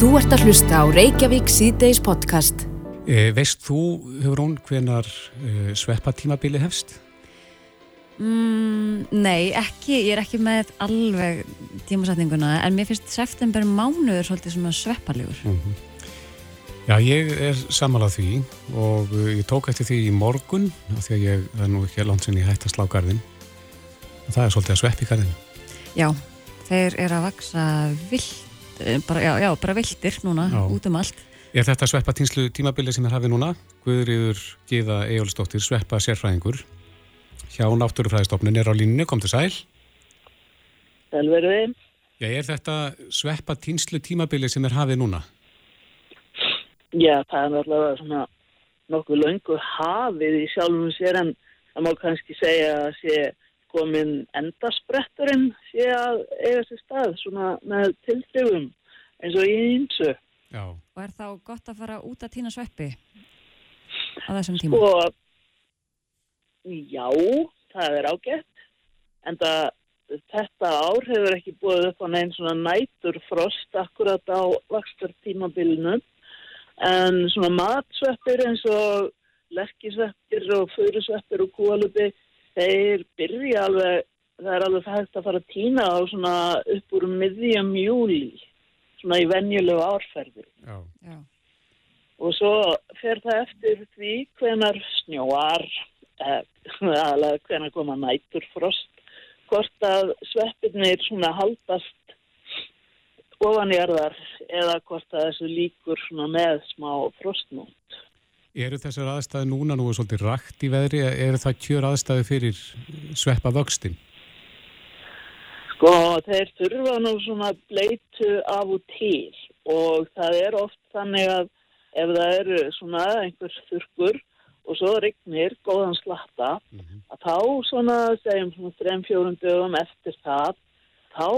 Þú ert að hlusta á Reykjavík síðdeis podcast. E, veist þú, hefur hún, hvenar e, sveppatímabili hefst? Mm, nei, ekki, ég er ekki með alveg tímasetninguna en mér finnst september mánuður svolítið svona sveppalegur. Mm -hmm. Já, ég er samalað því og uh, ég tók eftir því í morgun af því að ég er nú ekki langt sinni hægt að slá garðin og það er svolítið að svepp í garðinu. Já, þeir eru að vaksa vilt, bara, já, já, bara viltir núna já. út um allt. Er þetta sveppatínslu tímabili sem er hafið núna? Guðriður Gíða Ejólsdóttir, sveppa sérfræðingur hjá Náttúrufræðistofnun er á línu, kom til sæl. Selverði. Já, er þetta sveppatínslu tímabili sem er hafið núna? Já, það er náttúrulega svona nokkuð löngu hafið í sjálfum sér en það má kannski segja að sé komin endaspretturinn sé að eiga sér stað svona með tilþjóðum eins og í einsu. Já. Og er þá gott að fara út að týna sveppi á þessum tíma? Og já, það er ágætt en það, þetta ár hefur ekki búið upp á neinn svona nætur frost akkurat á vakstartímabilinu en svona matsveppir eins og lekkisveppir og förusveppir og kólubi þeir byrja alveg það er alveg hægt að fara að týna á svona upp úr miðjum júli svona í venjulegu árferði Já. Já. og svo fer það eftir því hvenar snjóar eða hvenar koma nætur frost hvort að sveppirnir svona haldast ofanjarðar eða hvort að þessu líkur með smá frostnót. Eru þessar aðstæði núna nú svolítið rætt í veðri? Er það kjör aðstæði fyrir sveppa vöxtin? Sko, þeir þurfa nú svona bleitu af og til og það er oft þannig að ef það eru svona einhvers þurkur og svo regnir góðan slatta mm -hmm. að þá svona, segjum svona 3-4 dögum eftir það þá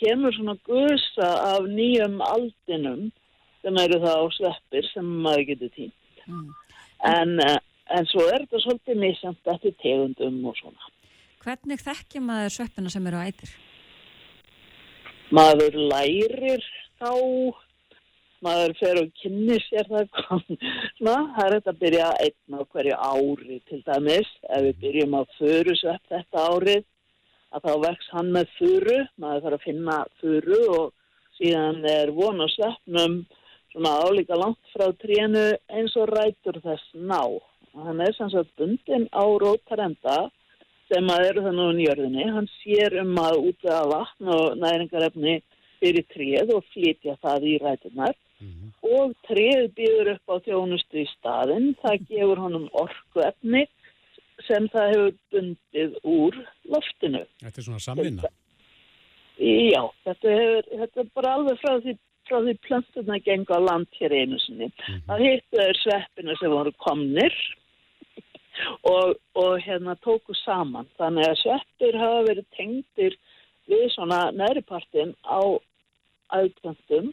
kemur svona gusa af nýjum aldinum sem eru þá sveppir sem maður getur týnt. Mm. En, eh, en svo er þetta svolítið misjant eftir tegundum og svona. Hvernig þekkja maður sveppina sem eru ætir? Maður lærir þá, maður fer og kynni sér það Ná, það er þetta að byrja einn á hverju ári til dæmis. Ef við byrjum á föru svepp þetta árið að þá vex hann með furu, maður þarf að finna furu og síðan er von og sveppnum svona álíka langt frá trénu eins og rætur þess ná. Hann er sanns að bundin á rótarenda sem að eru þannig á njörðinni. Hann sér um að útvega vatn og næringarefni fyrir tréð og flytja það í rætunar mm -hmm. og tréð býður upp á þjónustu í staðin. Það gefur honum orku efni sem það hefur bundið úr loftinu. Þetta er svona samvinna? Já, þetta, hefur, þetta er bara alveg frá því, því plönturna gengur á land hér einu sinni. Mm -hmm. Það hittu er sveppina sem voru komnir og, og hérna tóku saman. Þannig að sveppir hafa verið tengdir við svona næripartin á aðplöntum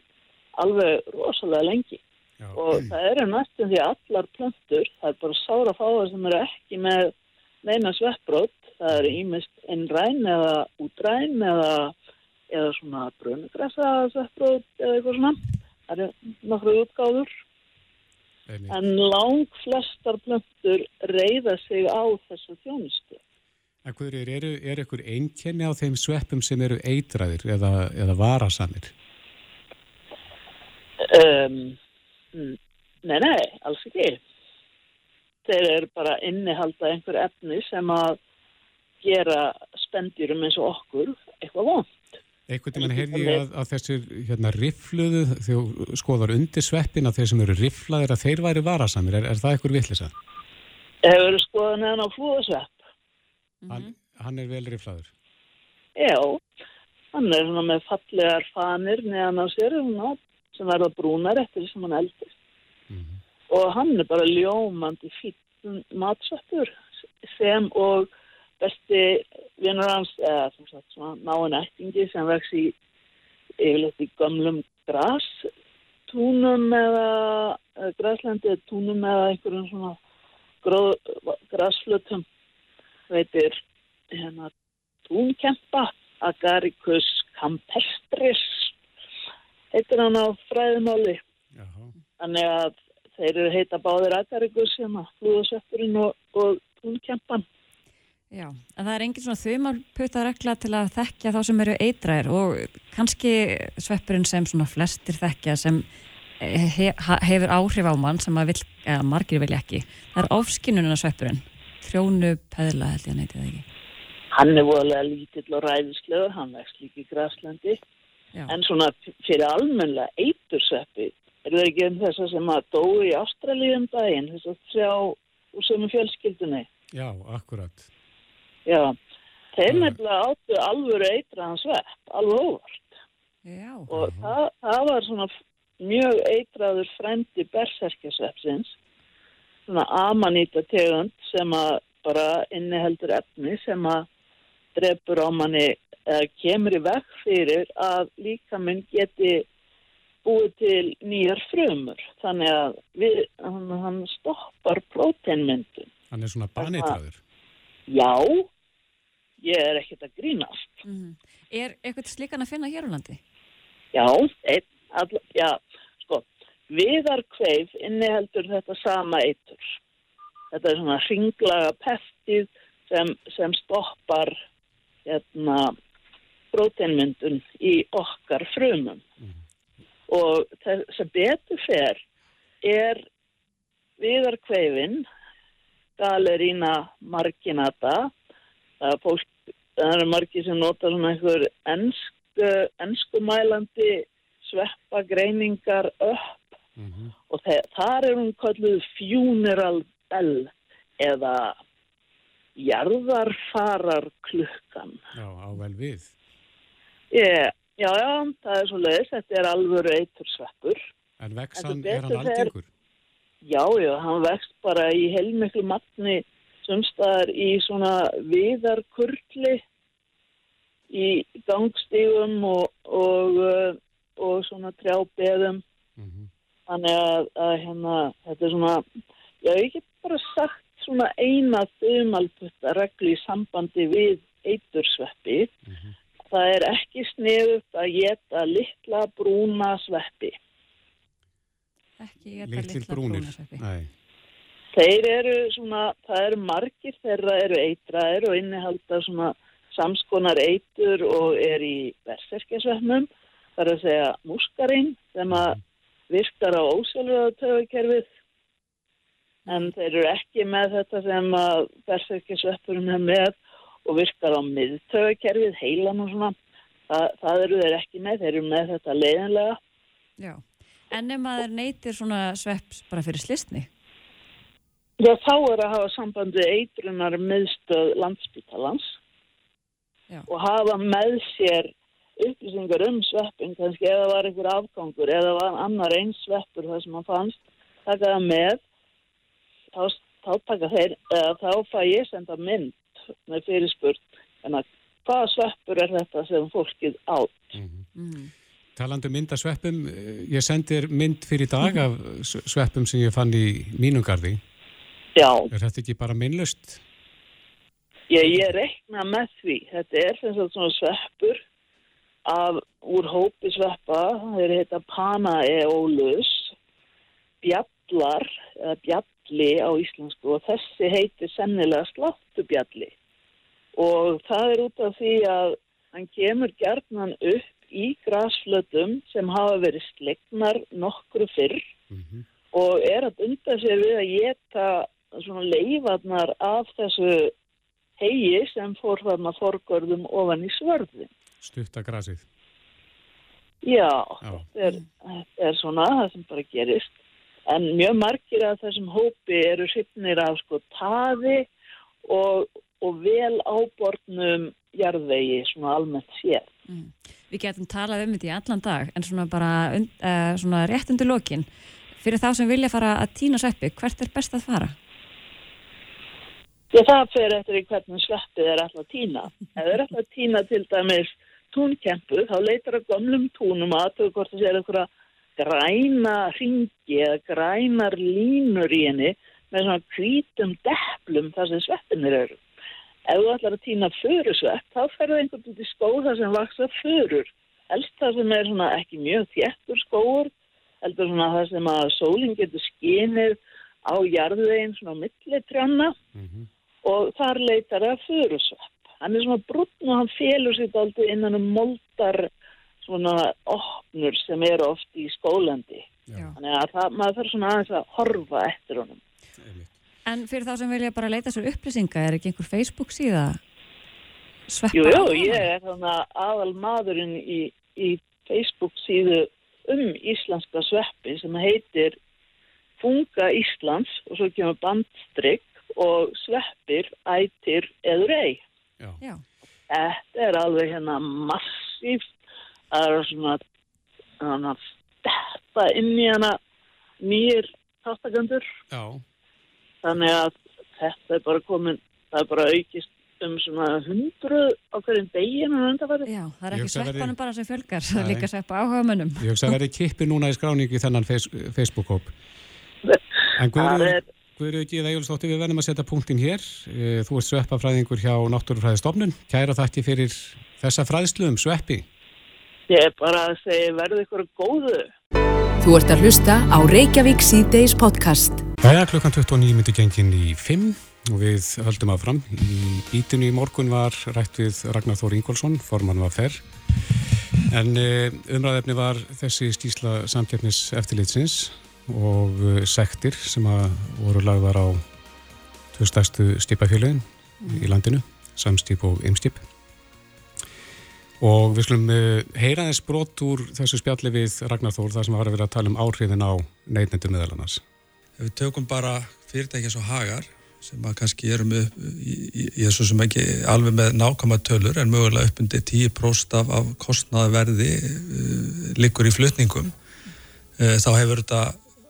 alveg rosalega lengi. Já. og það eru næstum því allar plöntur, það er bara sára fáar sem eru ekki með neina sveppbrót, það eru ímest innræn eða útræn eða, eða svona brunugressa sveppbrót eða eitthvað svona, það eru nokkru útgáður. Eini. En lang flestar plöntur reyða sig á þessu þjónustu. Ekkur, er, er ekkur einkenni á þeim sveppum sem eru eitræðir eða, eða varasamir? Um, nei, nei, alls ekki þeir eru bara innihalda einhver efni sem að gera spendjurum eins og okkur eitthvað vond. Eitthvað til mann heyrði ég að, að þessir hérna, rifluðu, þegar skoðar undir sveppin að þeir sem eru riflaðir að þeir væri varasamir, er, er það eitthvað vittlisa? Hefur skoðað neðan á flúðasvepp. Mm -hmm. hann, hann er vel riflaður? Já, hann er svona með fallegar fanir neðan á sér sem verða brúnar eftir sem hann eldist og hann er bara ljómandi fítun matsökkur sem og besti vinnur hans eða sem sagt svona náinn ættingi sem vex í yfirleitt í gamlum grastúnum eða, eða græslendi eða túnum eða einhverjum svona gróð, grasflutum veitir hérna túnkempa Agaricus campestris heitir hann á fræðumáli. Þannig að þeir eru heita báðir agarigus hérna, flúðasveppurinn og, og túnkjampan. Já, en það er engin svona þumalputa regla til að þekkja þá sem eru eitraðir og kannski sveppurinn sem svona flestir þekkja sem he, hefur áhrif á mann sem að vil, eða margir vilja ekki. Það er ofskinnununa sveppurinn, trjónu peðla held ég að neytið ekki. Hann er voðalega lítill og ræðislegur, hann vext líka í Graslandi. Já, En svona fyrir almennlega eitursveppi, er það ekki um þess að sem að dói í Ástralíu um daginn, þess að sjá úr sömu fjölskyldunni. Já, akkurat. Já, þeir Mm. nefnilega áttu alvöru eitraðan svepp, alveg óvart. já, Og það, það var svona mjög eitraður frendi berserkjasveppsins, svona amanýta tegund sem að bara inniheldur efni sem að drefur á manni eða kemur í veg fyrir að líkaminn geti búið til nýjar frumur. Þannig að við, hann, hann stoppar próteinmyndun. Hann er svona baneitraður. Já, ég er ekkert að grínast. Mhm. Er eitthvað slíkan að finna hér á landi? Já, einn, all, já, sko, viðarkveif inniheldur þetta sama eitur. Þetta er svona hringlaga pestið sem, sem stoppar hérna, próteinmyndun í okkar frumum. Og þess að betur fer er viðarkveifin, galerína marginata, það er fólk, það eru margir sem nota svona einhver ennsku, ennskumælandi sveppagreiningar upp Mm og þe þar er hún kalluð funeral bell eða jarðarfarar klukkan. Já, á vel við. Yeah, já, já, það er svo leiðis, þetta er alvöru eitur sveppur. En sem er hann algengur? Já, já, hann vext bara í heilmiklu matni sumstaðar í svona viðarkurli í gangstígum og, og, uh, og svona trjábeðum. Mm Þannig að, að hérna, þetta er svona, já, ég get bara sagt svona eina þumalputta reglu í sambandi við eitursveppi. Mhm. Það er ekki sniðugt að geta litla brúna sveppi. Ekki geta Litlir litla brúnir. brúnasveppi. Nei. Þeir eru svona, það eru margir þeirra eru eitraðir og innihalda svona samskonar eitur og er í berserkjasvefnum. Það er að segja múskarinn sem að virkar á ósjálfröða töfukerfið en þeir eru ekki með þetta sem að berserkjasvefurinn er með og virkar á miðtöfukerfið, heilan og svona. Það, það eru þeir ekki með, þeir eru með þetta leiðinlega. Já, en ef maður neytir svona svepps bara fyrir slistni? Já, þá er að hafa sambandi eitrunar miðstöð landsbítalans Já. og hafa með sér upplýsingar um sveppin, kannski eða var einhver afgangur eða var annar eins sveppur það sem hann fannst, taka það með, þá, þá taka þeir, eða þá fæ ég senda mynd með fyrirspurt, en að hvaða sveppur er þetta sem fólkið átt? Mm Mm. Talandi um mynd af sveppum, eh, ég sendi þér mynd fyrir dag af sveppum sem ég fann í mínum garði. Já, Er þetta ekki bara minnlust? Ég, ég reikna með því. Þetta er sem sagt svona sveppur af, úr hópi sveppa, þeir heita Panaeolus, bjallar, eða bjalli á íslensku og þessi heitir sennilega slattubjalli. Og það er út af því að hann kemur gerðnan upp í grasflötum sem hafa verið slegnar nokkru fyrr Mm og er að unda sér við að geta svona leifarnar af þessu hegi sem fór þarna forgörðum ofan í svörðin. Stutta grasið. Já, Já. þetta er, þetta er svona það sem bara gerist. En mjög margir af þessum hópi eru hrifnir af sko taði og, og vel ábornum jarðvegi svona almennt sér. Mm. Við getum talað um þetta í allan dag en svona bara uh, svona rétt undir lokin fyrir þá sem vilja fara að týna sveppi, hvert er best að fara? Ég það fer eftir í hvernig sveppið er alltaf tína. Ef það er alltaf tína til dæmis túnkempu, þá leitar að gömlum túnum að þau hvort það sér einhverja græna ringi eða grænar línur í henni með svona hvítum deplum þar sem sveppinir eru. Ef þú ætlar að týna förusvepp, þá ferðu einhvern út í skóð þar sem vaksa förur helst það sem er svona ekki mjög þéttur skóur, heldur svona það sem að sólinn getur skinið á jarðveginn svona á millitrjanna Mhm. Og þar leitar það furusvepp. Hann er svona brunn og hann félur sér aldrei innan um moldar svona opnur sem eru oft í skólandi. Já. Þannig að það, maður þarf svona aðeins að horfa eftir honum. En fyrir þá sem vilja bara leita sér upplýsinga, er ekki einhver Facebook síða sveppa? Jú, jú, ég er þannig aðal maðurinn í, í Facebook síðu um íslenska sveppi sem heitir Funga Íslands og svo kemur bandstrykk og sveppir ætir. Já. Já, Þetta er alveg hérna massíft. Það er svona hana, þetta inn í hana nýjir þáttakandur. Já. Þannig að þetta er bara komin, það er bara aukist um svona hundru á hverjum deginu já, það er ekki að sveppanum bara sem fjölgar, það er líka sveppa áhuga mönnum. Ég hugsa að verði kippi núna í skráningu í þennan face, Facebook-hóp. En Það Er, Guðrúður Gíða Egilsdóttir, við verðum að setja punktin hér. Eh, Þú ert sveppafræðingur hjá Náttúrufræðistofnun. Kæra þakki fyrir þessa fræðslu um sveppi. ég er bara að segja verði ykkur góðu. Þú ert að hlusta á Reykjavík síðdeis podcast. Jæja, klukkan 29 myndi gengin í 5 og við höldum að fram. Í bítinu í morgun var rætt við Ragnar Þór Ingólfsson, formann var ferr. En uh, umræðefni var þessi stísla samkeppnis eftirlitsins og uh, sektir sem voru lagðar á tvö stærstu stipafélagin í landinu, samstip og ymstip. Og við skulum uh, heyra þess brot úr þessu spjalli við Ragnar Þór þar sem var að vera að tala um áhrifin á neytnendu meðal annars. Ef við tökum bara fyrirtækja svo hagar sem að kannski erum upp, ég er svo sem ekki alveg með nákvæma tölur en mögulega upp undir 10% af, af kostnaðverði uh, liggur í flutningum uh, þá hefur þetta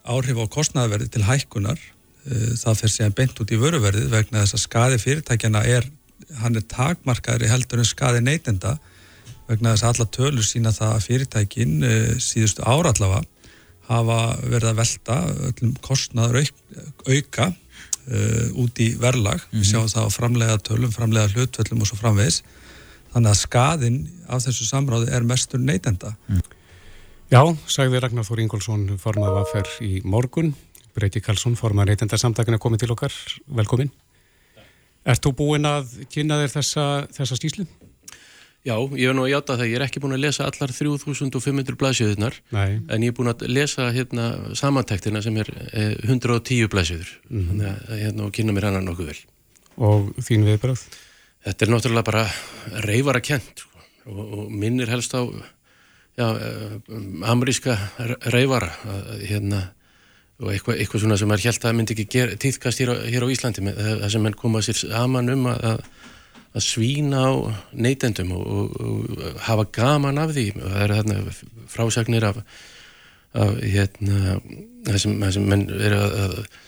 áhrif á kostnaðverði til hækkunar uh, það fer síðan beint út í vöruverðið vegna þess að skadi fyrirtækjana er hann er takmarkaðri heldur en skadi neytenda vegna þess að alla tölur sína það að fyrirtækin uh, síðustu ára allavega hafa verið að velta öllum kostnaður auk, auka uh, út í verlag. Við sjáum það á framlega tölum, framlega hlutvöllum og svo framvegis. Þannig að skadinn af þessu samráði er mestur neytenda. Já, sagði Ragnar Þór Ingólfsson, formað vaffer í morgun. Breyti Karlsson, formað neytendarsamtakina, komið til okkar. Velkomin. Ert þú búinn að kynna þér þessa, þessa stíslu? Já, ég hef nú að játa það, ég er ekki búin að lesa allar 3500 blaðsjöðunar Nei. en ég er búin að lesa hérna samantektina sem er eh, 110 blaðsjöður Mhm. þannig að hérna og kynna mér hana nokkuð vel Og þín viðbröð? Þetta er náttúrulega bara reyfara kent sko, og, og minnir helst á eh, ameríska reyfara hérna og eitthvað, eitthvað svona sem er helt að myndi ekki ger, tíðkast hér hér á Íslandi með, það sem menn koma sér saman um að, að svína á neytendum og, og, og hafa gaman af því. Það eru þarna frásagnir af, af hérna það sem, sem menn eru að, að,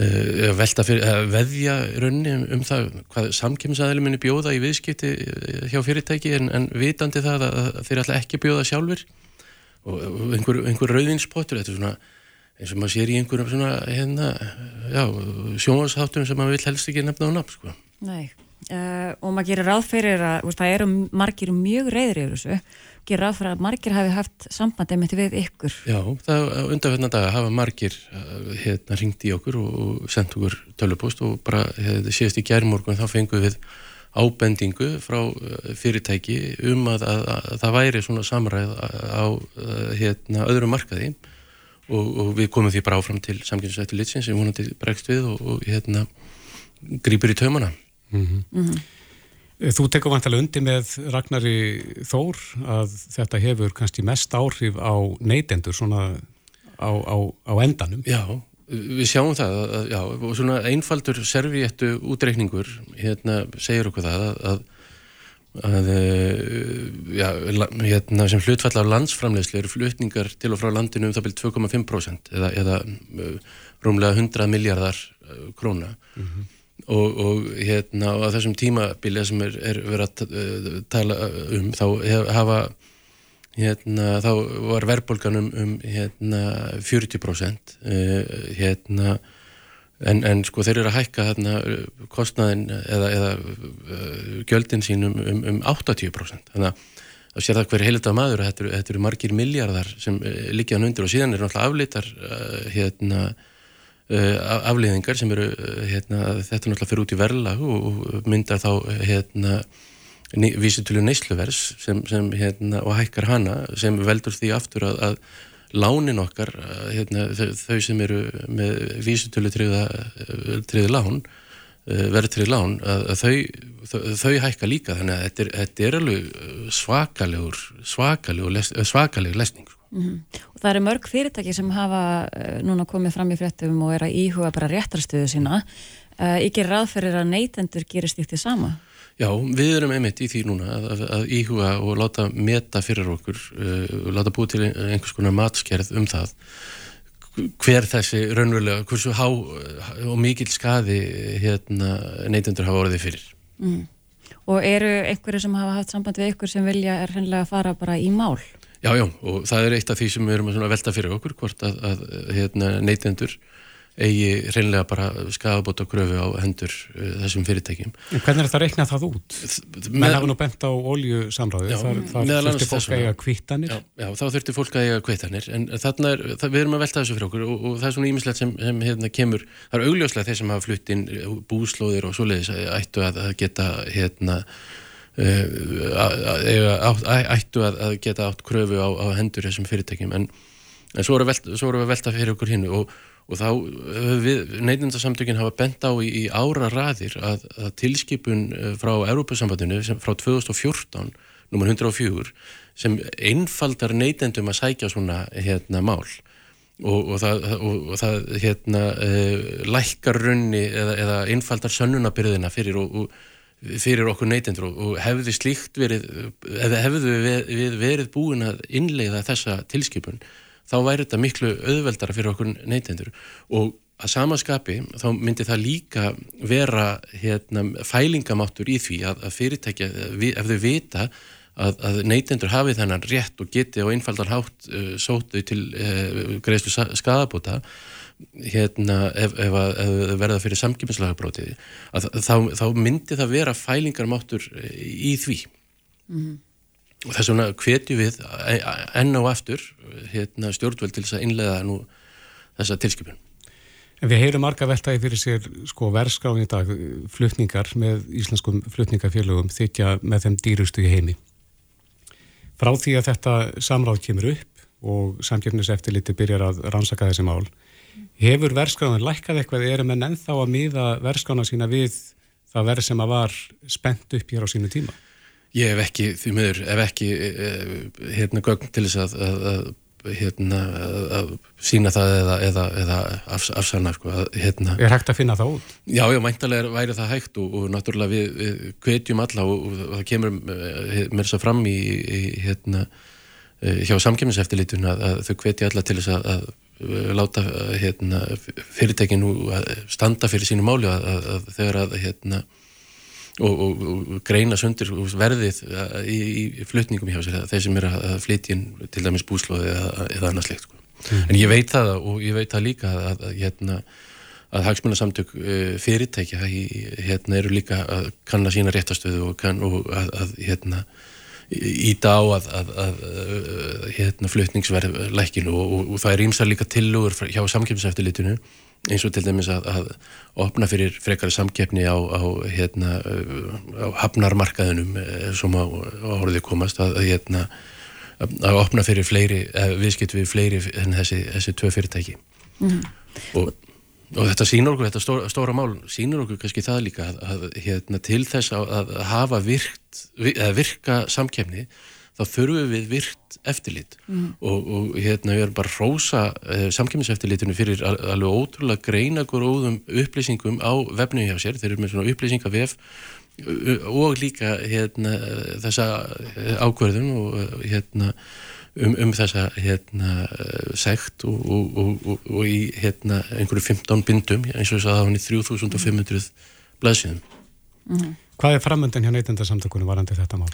að velta fyrir, að veðja raunni um, um það hvað samkemsaðileg minni bjóða í viðskipti eh, hjá fyrirtæki en, en vitandi það að, að þeir alltaf ekki bjóða sjálfur og, og einhver, einhver rauðinspottur, þetta er svona eins og maður sér í einhverjum svona hérna, já, sjónvasháttum sem maður vil helst ekki nefna á nafn, sko. Nei, uh, og maður gerir ráð fyrir að það eru margir mjög reyðir yfir þessu, gerir ráð fyrir að margir hafi haft sambandi með við ykkur. Já, það undanfjörna daga hafa margir uh, hérna ringt í okkur og, og sendt okkur tölupost og bara hérna, síðast í gærmorgun þá fengum við ábendingu frá uh, fyrirtæki um að, að, að, að það væri svona samræð á hérna, öðrum markaði og, og við komum því bara áfram til samkynnsættu litsins sem vonandi bregst við og, og hérna grýpur í taumana. Þú tekur vantilega undir með Ragnari Þór að þetta hefur kannski mest áhrif á neytendur svona á, á, á endanum. Já, við sjáum það að, já, og svona einfaldur serviéttu útreikningur hérna segir okkur það að, að, að já, hérna sem hlutfall af landsframlegslu eru flutningar til og frá landinu um það byrjum 2,5% eða, eða rúmlega 100 miljardar króna og, og hérna á þessum tímabilið sem er, er verið að tala um þá hafa hérna þá var verðbólgan um, um hérna 40% uh, hérna en, en sko þeir eru að hækka hérna kostnaðin eða, eða gjöldin sín um, um, um 80% þannig að að sér það hver heilita maður að þetta, þetta eru margir miljardar sem liggja hann undir og síðan er náttúrulega afleitar uh, hérna afleiðingar sem eru hérna, þetta náttúrulega fyrir út í verla og myndar þá hérna vísitölu neysluvers sem, sem hérna og hækkar hana sem veldur því aftur að, að lánin okkar, hérna, þau sem eru með vísutölu triði lán, eh, verðtrið lán, að, að þau, þau, þau hækka líka þannig að þetta er, þetta er alveg svakalegur, svakalegur, svakalegur lesning. Mm -hmm. Og það eru mörg fyrirtæki sem hafa eh, núna komið fram í fréttum og er að íhuga bara réttarstöðu sína. Uh, ekki ráðferðir að neytendur gerist ítt í sama? Já, við erum einmitt í því núna að, að, að íhuga og láta meta fyrir okkur, uh, láta búið til einhvers konar matskerð um það hver þessi raunverulega, hversu há og mikil skadi hérna, neytundur hafa orðið fyrir. Mm. Og eru einhverju sem hafa haft samband við ykkur sem vilja er hennilega að fara bara í mál? Já, já, og það er eitt af því sem við erum að velta fyrir okkur, hvort að, að hérna, neytundur eigi reynlega bara skafabóta gröfu á hendur uh, þessum fyrirtækjum. En hvernig er þetta að reikna það út? Menn hafa nú bent á ólju samráði, þar þurfti fólk að eiga kvittanir. Já, já, þá þurfti fólk að eiga kvittanir, en þarna er, það, við erum að velta þessu fyrir okkur og, og það er svona ímislegt sem, sem hérna kemur, það er augljóslega þeir sem hafa flutt inn búslóðir og svoleiðis ættu að, að geta hérna ættu að, að geta átt kröfu á, á hendur þessum fyrirtækjum, en, en svo erum við að velta fyrir okkur hinnu og og þá neitindarsamtökinn hafa bent á í, í ára raðir að, að tilskipun eh, frá Európa-sambandinu frá 2014, numar 104 sem einfaldar neitendum að sækja svona hérna mál. Og, og það, og, það hérna uh, lækkar runni eða, eða einfaldar sönnunabyrðina fyrir, og, fyrir okkur neitendur og hefði slíkt verið, hefði við verið búin að innleiða þessa tilskipun þá væri þetta miklu auðveldara fyrir okkur neytendur. Og að samaskapi þá myndi það líka vera hérna, fælingamáttur í því að, að fyrirtækja, ef þau vita að, að neytendur hafi þennan rétt og geti á einfaldan hátt uh, sótu til uh, greiðslu skadabóta hérna ef, ef, ef verða fyrir samkjömmislagabrótiði þá, þá myndi það vera fælingarmáttur í því mm og þess vegna hvetju við enn á aftur hérna, stjórnvöld til þess að innlega nú þessa tilskipun. En við heyrum marga veltaði fyrir sér sko verðskráin í dag, flutningar með íslenskum flutningafélögum þykja með þeim dýrustu í heimi. Frá því að þetta samráð kemur upp og samkjöfniseftiliti byrjar að rannsaka þessi mál, hefur verðskráin lækkað eitthvað eða er menn ennþá að miða verðskrána sína við það verð sem að var spennt upp hér á sínu tíma? Ég hef ekki, því miður, hef ekki eh, hérna gögn til þess að, að, að hérna, að sína það eða, eða, eða af, afsanna, sko, að hérna... Er hægt að finna það út? Já, já, mæntalega væri það hægt og, og náttúrulega við, við kvetjum alla og, og það kemur eh, mér svo fram í, í hérna, eh, hjá samkjömminseftilítun að þau kvetja alla til þess að láta hérna, fyrirtekinu standa fyrir sínu máli að þegar að hérna og, og, og greina sundir verðið uh, í, í flutningum hjá sér þeir sem er að flytja inn til dæmis búslóði eða, eða annað slikt sko. mm. en ég veit það og ég veit það líka að, að, hérna, að hagsmunarsamtök uh, fyrirtækja hérna, eru líka að kanna sína réttastöðu og, kann, og að hérna íta á að, að, að, að hérna, flutningsverð lækinu og, og, og það er ímsar líka tilugur hjá samkjöfnseftilitinu eins og til dæmis að, að opna fyrir frekari samkeppni á, á, hérna, á hafnarmarkaðinum eh, sem á, orðið komast að, hérna, að opna fyrir fleiri, viðskipt við fleiri en þessi, þessi tvö fyrirtæki mm. og, og þetta sínur okkur, þetta stóra, stóra mál sínur okkur kannski það líka að hérna, til þess að hafa virkt, virka samkeppni þá þurfum við virt eftirlit mm. og, og hérna við erum bara rósa eh, samkjömmiseftirlitinu fyrir al alveg ótrúlega greina góðum upplýsingum á vefnum hjá sér, þeir eru með svona upplýsingavef og líka hérna þessa eh, ákverðum og hérna um, um þessa hérna sekt og, og, og í hérna einhverju 15 bindum eins og þess að það var hann í 3500 blaðsíðum mm. Hvað er framöndan hjá neytendarsamtökunum varandi þetta mál?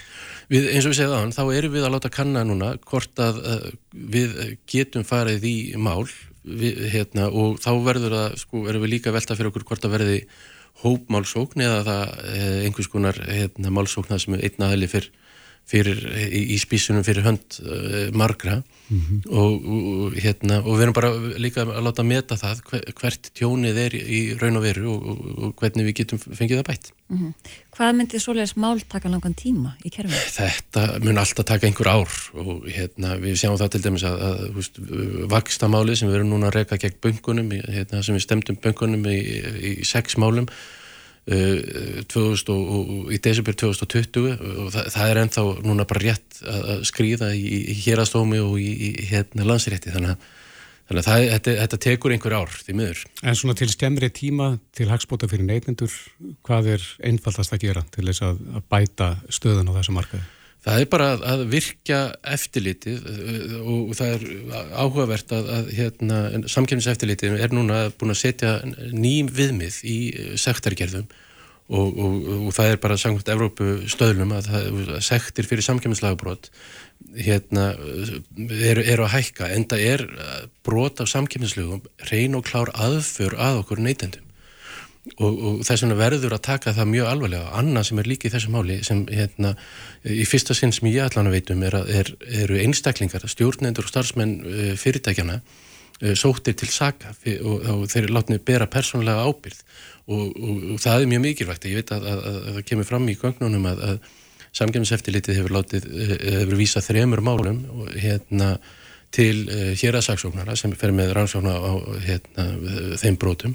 Við, eins og við segðum þann, þá erum við að láta kanna núna hvort að uh, við getum farið í mál við, hérna, og þá verður að, sko, erum við líka velta fyrir okkur hvort að verði hópmálsókn eða það eh, einhvers konar hérna, málsókn það sem er einn aðli fyrr fyrir, í, í spísunum fyrir hönd uh, margra mm -hmm. og, og, hérna, og við erum bara líka að láta meta það hvert tjónið er í raun og veru og, og hvernig við getum fengið það bætt. Mm -hmm. Hvað myndir svoleiðis mál taka langan tíma í kerfinu? Þetta mun alltaf taka einhver ár og hérna, við sjáum það til dæmis að, að húst, vakstamáli sem við erum núna að reyka gegn bunkunum, hérna, sem við stemdum bunkunum í, í sex málum 2000 og, og í desember 2020 og það, það er ennþá núna bara rétt að skrýða í, í hérastómi og í, í hérna landsrétti þannig að, þannig að það, þetta, þetta tekur einhver ár því miður. En svona til skemmri tíma til hagspóta fyrir neitindur hvað er einfaldast að gera til þess að, að bæta stöðun á þessu markaði? Það er bara að virkja eftirlitið uh, og það er áhugavert að, að hérna, samkjöfniseftirlitið er núna búin að setja ným viðmið í uh, sektargerðum. Og, og, og það er bara samkvæmt Evrópu stöðlum að, að sektir fyrir samkjöfnislagbrot hérna, eru, eru að hækka en það er brot af samkjöfnislögum reyn og klár aðför að okkur neytendum og, og þess vegna verður að taka það mjög alvarlega. Annað sem er líka í þessu máli sem hérna, í fyrsta sinn sem ég allan að veitum er er, eru einstaklingar stjórnendur og starfsmenn uh, fyrirtækjana uh, sóttir til saka og, og þeir eru látnið bera persónulega ábyrð og, og það er mjög mikilvægt. Ég veit að það kemur fram í gögnunum að, að samgefniseftilitið hefur látið uh, hefur vísað þremur málum hérna til hérasaksóknara sem fer með rannsókna á hérna, þeim brotum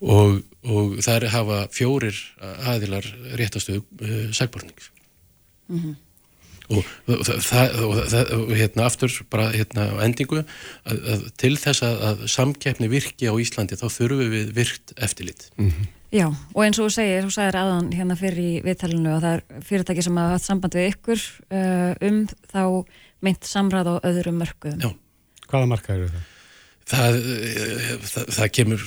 og, og þar hafa fjórir aðilar réttastöðu uh, segbornings mm -hmm. og, og, það, og og hérna aftur bara hérna á endingu að, að til þess að, að samkeppni virki á Íslandi þá þurfum við virkt eftirlit mm -hmm. Já, og eins og þú segir, þú sagðir aðan hérna fyrir í viðtalinu og það er fyrirtæki sem hafa hatt samband við ykkur uh, um þá meint samræð á öðrum mörgum Já, hvaða marka eru það? Það, það, það kemur,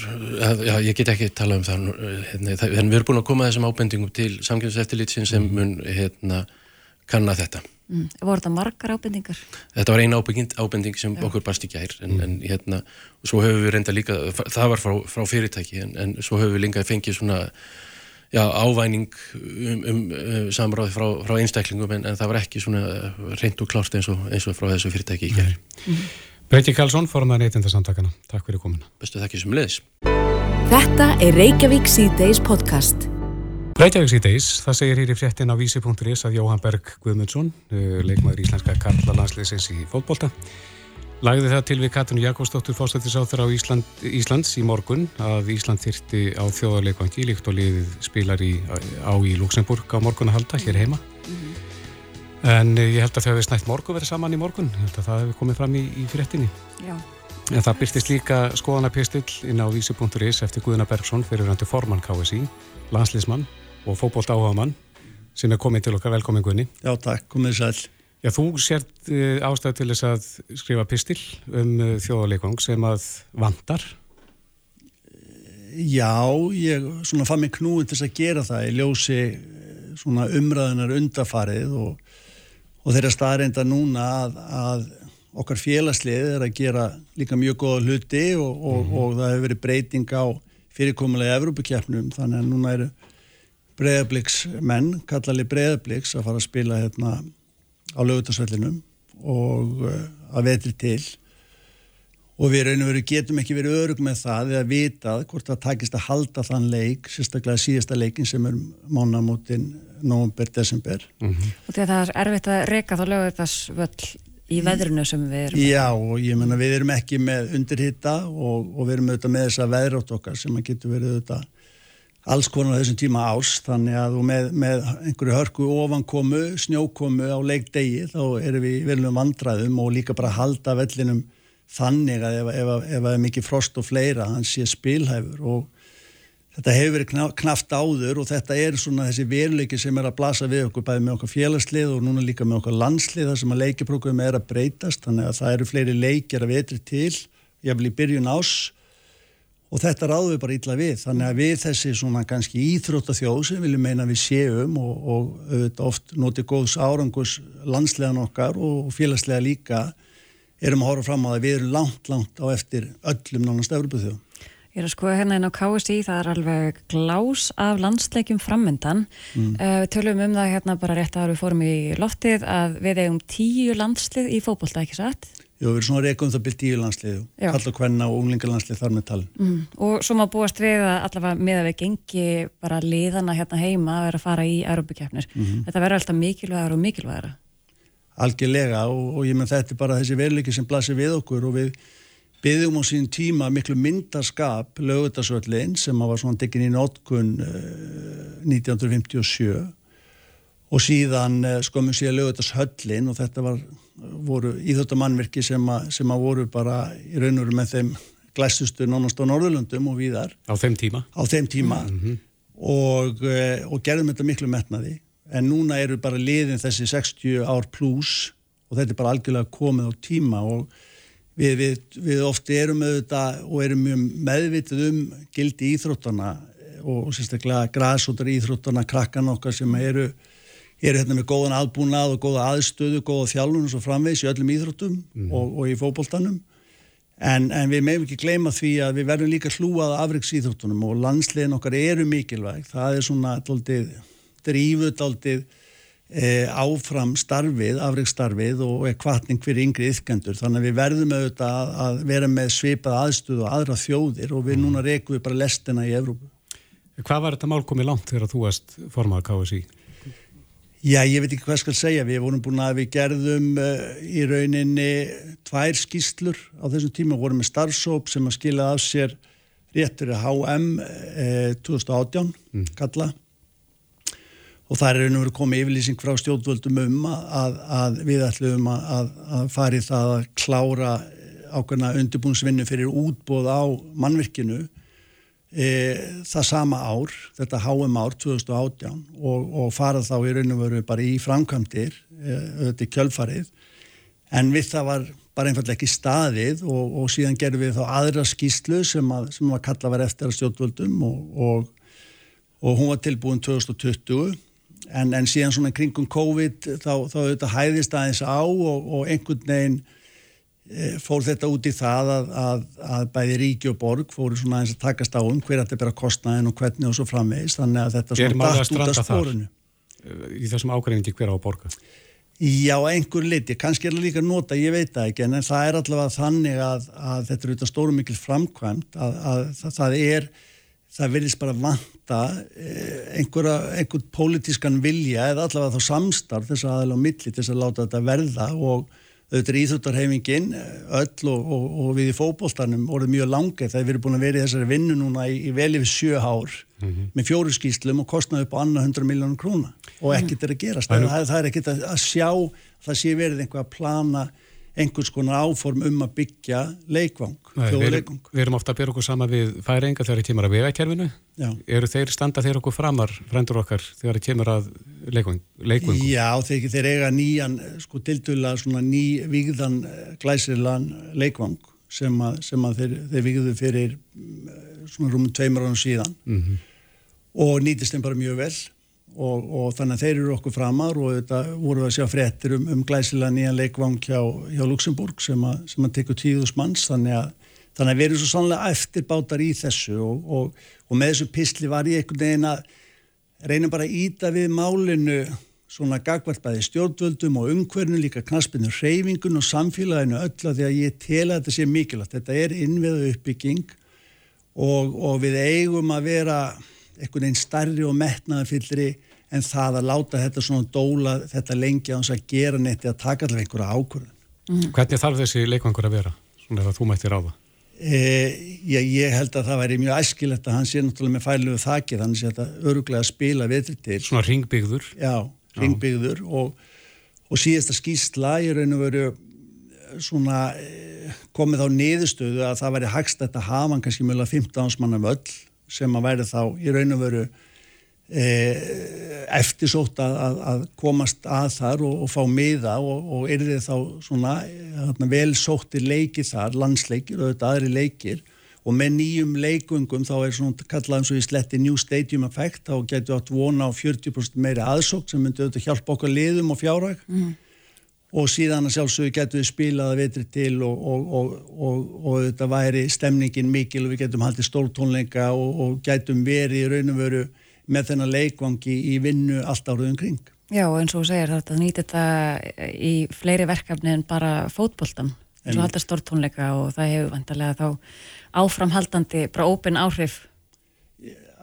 já, ég get ekki tala um það, hérna, það, en við erum búin að koma þessum ábendingum til samkynnseftilítsin sem mun hérna, kanna þetta. Mm. Voru þetta margar ábendingar? Þetta var eina ábending, ábending sem já. okkur barst í gær, en, mm. en hérna, svo höfum við reynda líka, það var frá, frá fyrirtæki, en, en svo höfum við líka fengið svona, já, ávæning um, um, um samráði frá, frá einstaklingum, en, en það var ekki svona reynd og klárt eins og, eins og frá þessu fyrirtæki í gær. Mm. Breki Karlsson, forman neytindarsamtakana. Takk fyrir komuna. Bestu þakki sem leðis. Þetta er Reykjavík C-Days podcast. Reykjavík C-Days, það segir hér í fréttin á vísi.is að Jóhann Berg Guðmundsson, eh, leikmaður íslenska Karla landsleisins í fólkbólta, lagði það til við Katrin Jakobsdóttur fóstættisáþur á Ísland, Íslands í morgun að Ísland þyrti á þjóðarleikvangi líkt og liðið spilar í, á í Luxemburg á morgun að halda hér heima. Mm -hmm. En eh, ég held að þau hefði snætt morgu verið saman í morgun, ég held að það hefði komið fram í, í fréttinni. Já. En það byrtist líka skoðanapistill inn á vísi.is eftir Guðuna Bergson fyrir röndu formann KSI, landslýsmann og fókbólt áhagamann sem er komið til okkar velkomin Guðni. Já takk, komið sæl. Já, þú sért uh, ástæðu til þess að skrifa pistill um uh, þjóðarleikvang sem að vandar. Já, ég svona fann mig knúin til þess að gera það. Ég ljósi svona umræðunar undafarið og og þeirra staðreinda núna að, að okkar félagslið er að gera líka mjög góða hluti og, og, mm -hmm. og það hefur verið breyting á fyrirkomulega Evrópakjapnum þannig að núna eru breyðabliks menn, kallarli breyðabliks að fara að spila hérna á lögutarsvellinum og uh, að vetri til. Og við raun og veru getum ekki verið örug með það eða vitað hvort það takist að halda þann leik, sérstaklega síðasta leikin sem er mánamótin november, desember. Mm -hmm. og því að það er erfitt að reyka þá lögur þess völl í veðrunu sem við erum Já, og ég menna við erum ekki með undirhitta og, og við erum auðvitað með þessa veðrátt okkar sem að getur verið auðvitað alls konar þessum tíma ás þannig að með, með einhverju hörku ofankomu, snjókomu á leikdegi þá erum við velum vandræðum og líka bara halda vellinum þannig að ef, það er mikið frost og fleira, hann sé spilhæfur. Og þetta hefur verið knaft áður og þetta er svona þessi veruleiki sem er að blasa við okkur bæði með okkar félagslið og núna líka með okkar landslið þar sem að leikiprókum er að breytast þannig að það eru fleiri leikjar að vetri til ég vil í byrjun ás og þetta ráður við bara ítla við þannig að við þessi svona kannski íþróttathjóð sem viljum meina við séum og, og auðvitað oft notið góðs árangus landslegan okkar og félagslega líka erum að horfa fram á að við erum langt, langt á eftir öllum nánast Európa þjóð Ég er að skoða hérna inn á KSI, það er alveg glás af landsleikjum frammyndan. Mm. Uh, við tölum um það hérna bara rétt að við fórum í loftið að við eigum tíu landslið í fókbólta, ekki satt? Jú, við erum svona reikum það byrjt tíu landslið, kalla hvenna og unglingarlandslið þar með talin. Mm. Og svo má búast við að allavega með að við gengi bara liðana hérna heima að vera að fara í aerobikefnir. Mm -hmm. Þetta verður alltaf mikilvægur og mikilvægara. Algjörlega og, og ég menn þetta er bara þessi verleiki sem blasir við okkur og við byggðum á sín tíma miklu myndarskap lögutasvöldin sem var svona tekinn í nótkun uh, 1957 og síðan uh, skömmum síðan lögutashöllin og þetta var, voru íþjóttamannverki sem, sem að voru bara í raun og veru með þeim glæstustu nánast á Norðurlundum og víðar. Á þeim tíma? Á þeim tíma mm -hmm. og, uh, og gerðum þetta miklu metnaði en núna eru bara liðin þessi 60 ár pluss og þetta er bara algjörlega komið á tíma og við, við, við ofti erum auðvitað og erum mjög meðvitið um gildi íþróttana og sérstaklega græsótar íþróttana krakkan okkar sem eru eru hérna með góðan aðbúnað og góða aðstöðu, góða þjálfun og svo framvegs í öllum íþróttum mm. og, og í fókbóltanum en, en við meðum ekki gleyma því að við verðum líka hlúað afriks íþróttunum og landslegin okkar eru mikilvæg það er svona drífut aldrei e, áfram starfið, afreikstarfið og er kvartning fyrir yngri yfkendur þannig að við verðum auðvitað að, vera með svipað aðstöðu og aðra þjóðir og við mm. núna rekum við bara lestina í Evrópu. Hvað var þetta mál komið langt þegar þú varst formað KSI? Já, ég veit ekki hvað skal segja, við vorum búin að við gerðum uh, í rauninni tvær skýslur á þessum tíma, vorum með starfsóp sem að skila af sér réttur HM uh, 2018 mm. kalla. Og það er einhvern veginn komið yfirlýsing frá stjórnvöldum um að, að við ætlum að, að fari það að klára ákveðna undirbúinsvinnu fyrir útbóð á mannvirkinu e, það sama ár, þetta HM ár 2018 og, og fara þá í raun og veru bara í framkvæmdir e, auðvitað í kjölfarið. En við það var bara einfallega ekki staðið og, og síðan gerðum við þá aðra skýslu sem að, sem að kalla var eftir að stjórnvöldum og, og hún var tilbúin 2020 en, en síðan svona kringum COVID þá, þá auðvitað hæðist aðeins á og, einhvern veginn fór þetta út í það að, að, að bæði ríki og borg fóru svona aðeins að takast á um hver að þetta bera kostnaðin og hvernig og svo framvegist þannig að þetta svona dætt út af spórunu Í þessum ágreiningi hver á borga? Já, einhver liti, kannski er það líka nota, ég veit það ekki en það er allavega þannig að, að þetta er auðvitað stórum mikil framkvæmt að það, það er það verðist bara vanta eh, einhverja, einhvern pólitískan vilja eða allavega þá samstarf þess aðeins á milli til þess að láta þetta verða og auðvitað er íþjóttarhefingin eh, öll og, og, og við í fókbólstanum voruð mjög langið þegar við erum búin að vera í þessari vinnu núna í, í vel yfir sjö ár mm -hmm. með fjóru skýslum og kostnaði upp á annað 100 miljónum króna og ekkert er að gerast það, það, það er ekkert að, að sjá það sé verið einhvað að plana einhvers konar áform um að byggja leikvang, þjóðleikvang. Við, erum ofta að byrja okkur sama við færinga þegar það kemur að vegakerfinu. Eru þeir standa þeir okkur framar, frendur okkar, þegar það kemur að leikvangum? Já, þeir, þeir eiga nýjan, sko tildula svona ný vigðan eh, glæsirlan leikvang sem að, sem að þeir, þeir vigðu fyrir eh, svona rúmum tveimur ánum síðan mm -hmm. og nýtist þeim bara mjög vel og, og þannig að þeir eru okkur framar og þetta voru að sjá fréttir um, um glæsilega nýjan leikvang hjá, hjá Luxemburg sem að, sem að tekur tíðus manns. Þannig að, þannig að við erum svo sannlega eftirbátar í þessu og, og, og með þessu písli var ég einhvern veginn að reynum bara að íta við málinu svona gagvart bæði stjórnvöldum og umhverfinu líka knaspinu reyfingun og samfélaginu öll að því að ég tel að þetta sé mikilvægt. Þetta er innveðu uppbygging og við eigum að vera einhvern veginn starri og metnaðafyllri en það að láta þetta svona dóla þetta lengi á þess að gera neitt eða taka allavega einhverja ákvörðun. Mm. Hvernig þarf þessi leikvangur að vera? Svona ef þú mætti ráða. E, ég, ég held að það væri mjög æskilegt að hann sé náttúrulega með fæluðu þakki þannig að þetta öruglega spila vetri til. Svona ringbyggður? Já, ringbyggður og, og síðasta skýsla ég raun og veru svona e, komið á niðurstöðu að það væri hagst að hafa hann kannski mjög 15 ánsmanna völl sem að væri þá í raun og veru e, eftirsótt að, að komast að þar og, og fá miða og, og er þið þá svona þarna, vel sóttir leikir þar, landsleikir og þetta aðri leikir og með nýjum leikungum þá er svona kallað eins og í sletti New Stadium Effect þá getur átt vona á 40% meiri aðsók sem myndi auðvitað hjálpa okkar liðum og fjárhag mm. Og síðan að sjálfsögur getum við spilað að vetri til og, og, og, og þetta væri stemningin mikil og við getum haldið stórtónleika og getum verið í raun og veru með þennan leikvangi í vinnu allt áraðum kring. Já, eins og þú segir þetta nýtt þetta í fleiri verkefni en bara fótboltan eins og haldið stórtónleika og það hefur vantarlega þá áframhaldandi bara ópin áhrif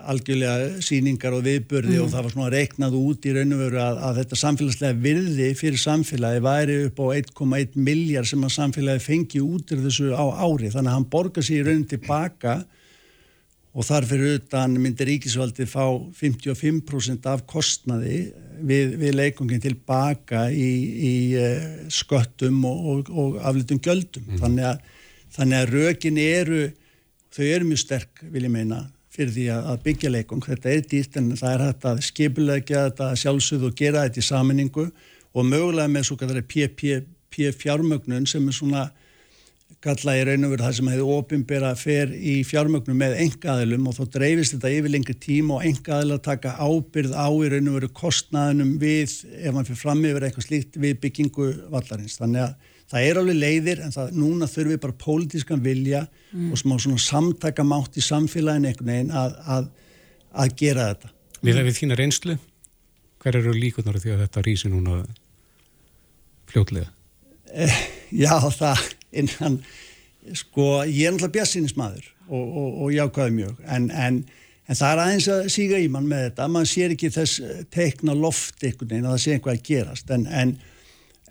algjörlega síningar og viðbörði mm. og það var svona reiknað út í raun og veru að, að þetta samfélagslega virði fyrir samfélagi væri upp á 1,1 miljard sem að samfélagi fengi út í þessu á ári þannig að hann borgar sér í raun tilbaka og þar fyrir utan myndir ríkisvaldi fá 55% af kostnaði við, við leikungin tilbaka í, í uh, sköttum og, og, og aflitum göldum mm. þannig, að, þannig að rökin eru þau eru mjög sterk vil ég meina fyrir því að byggja leikum. Þetta er dýrt en það er hægt að skipulegja þetta sjálfsögðu og gera þetta í saminningu og mögulega með svo kallar PP fjármögnun sem er svona kalla í raun og veru það sem hefur ofinbera fer í fjármögnum með engaðilum og þá dreifist þetta yfir lengri tíma og engaðil að taka ábyrð á í raun og veru kostnaðunum við, ef mann fyrir fram yfir eitthvað slíkt við byggingu vallarins. Þannig að það er alveg leiðir en það núna þurfum við bara pólitískan vilja mm. og smá svona samtakamátt í samfélaginu einhvern veginn að, að, að gera þetta. Við hefum þína reynslu, hver eru líkunar því að þetta rýsi núna fljótlega? Eh, já, það innan, sko, ég er náttúrulega bjassinismadur og, og, og jákvæði mjög en, en, en það er aðeins að síga í mann með þetta, mann sér ekki þess teikna loft einhvern veginn að það sé einhvað að gerast en, en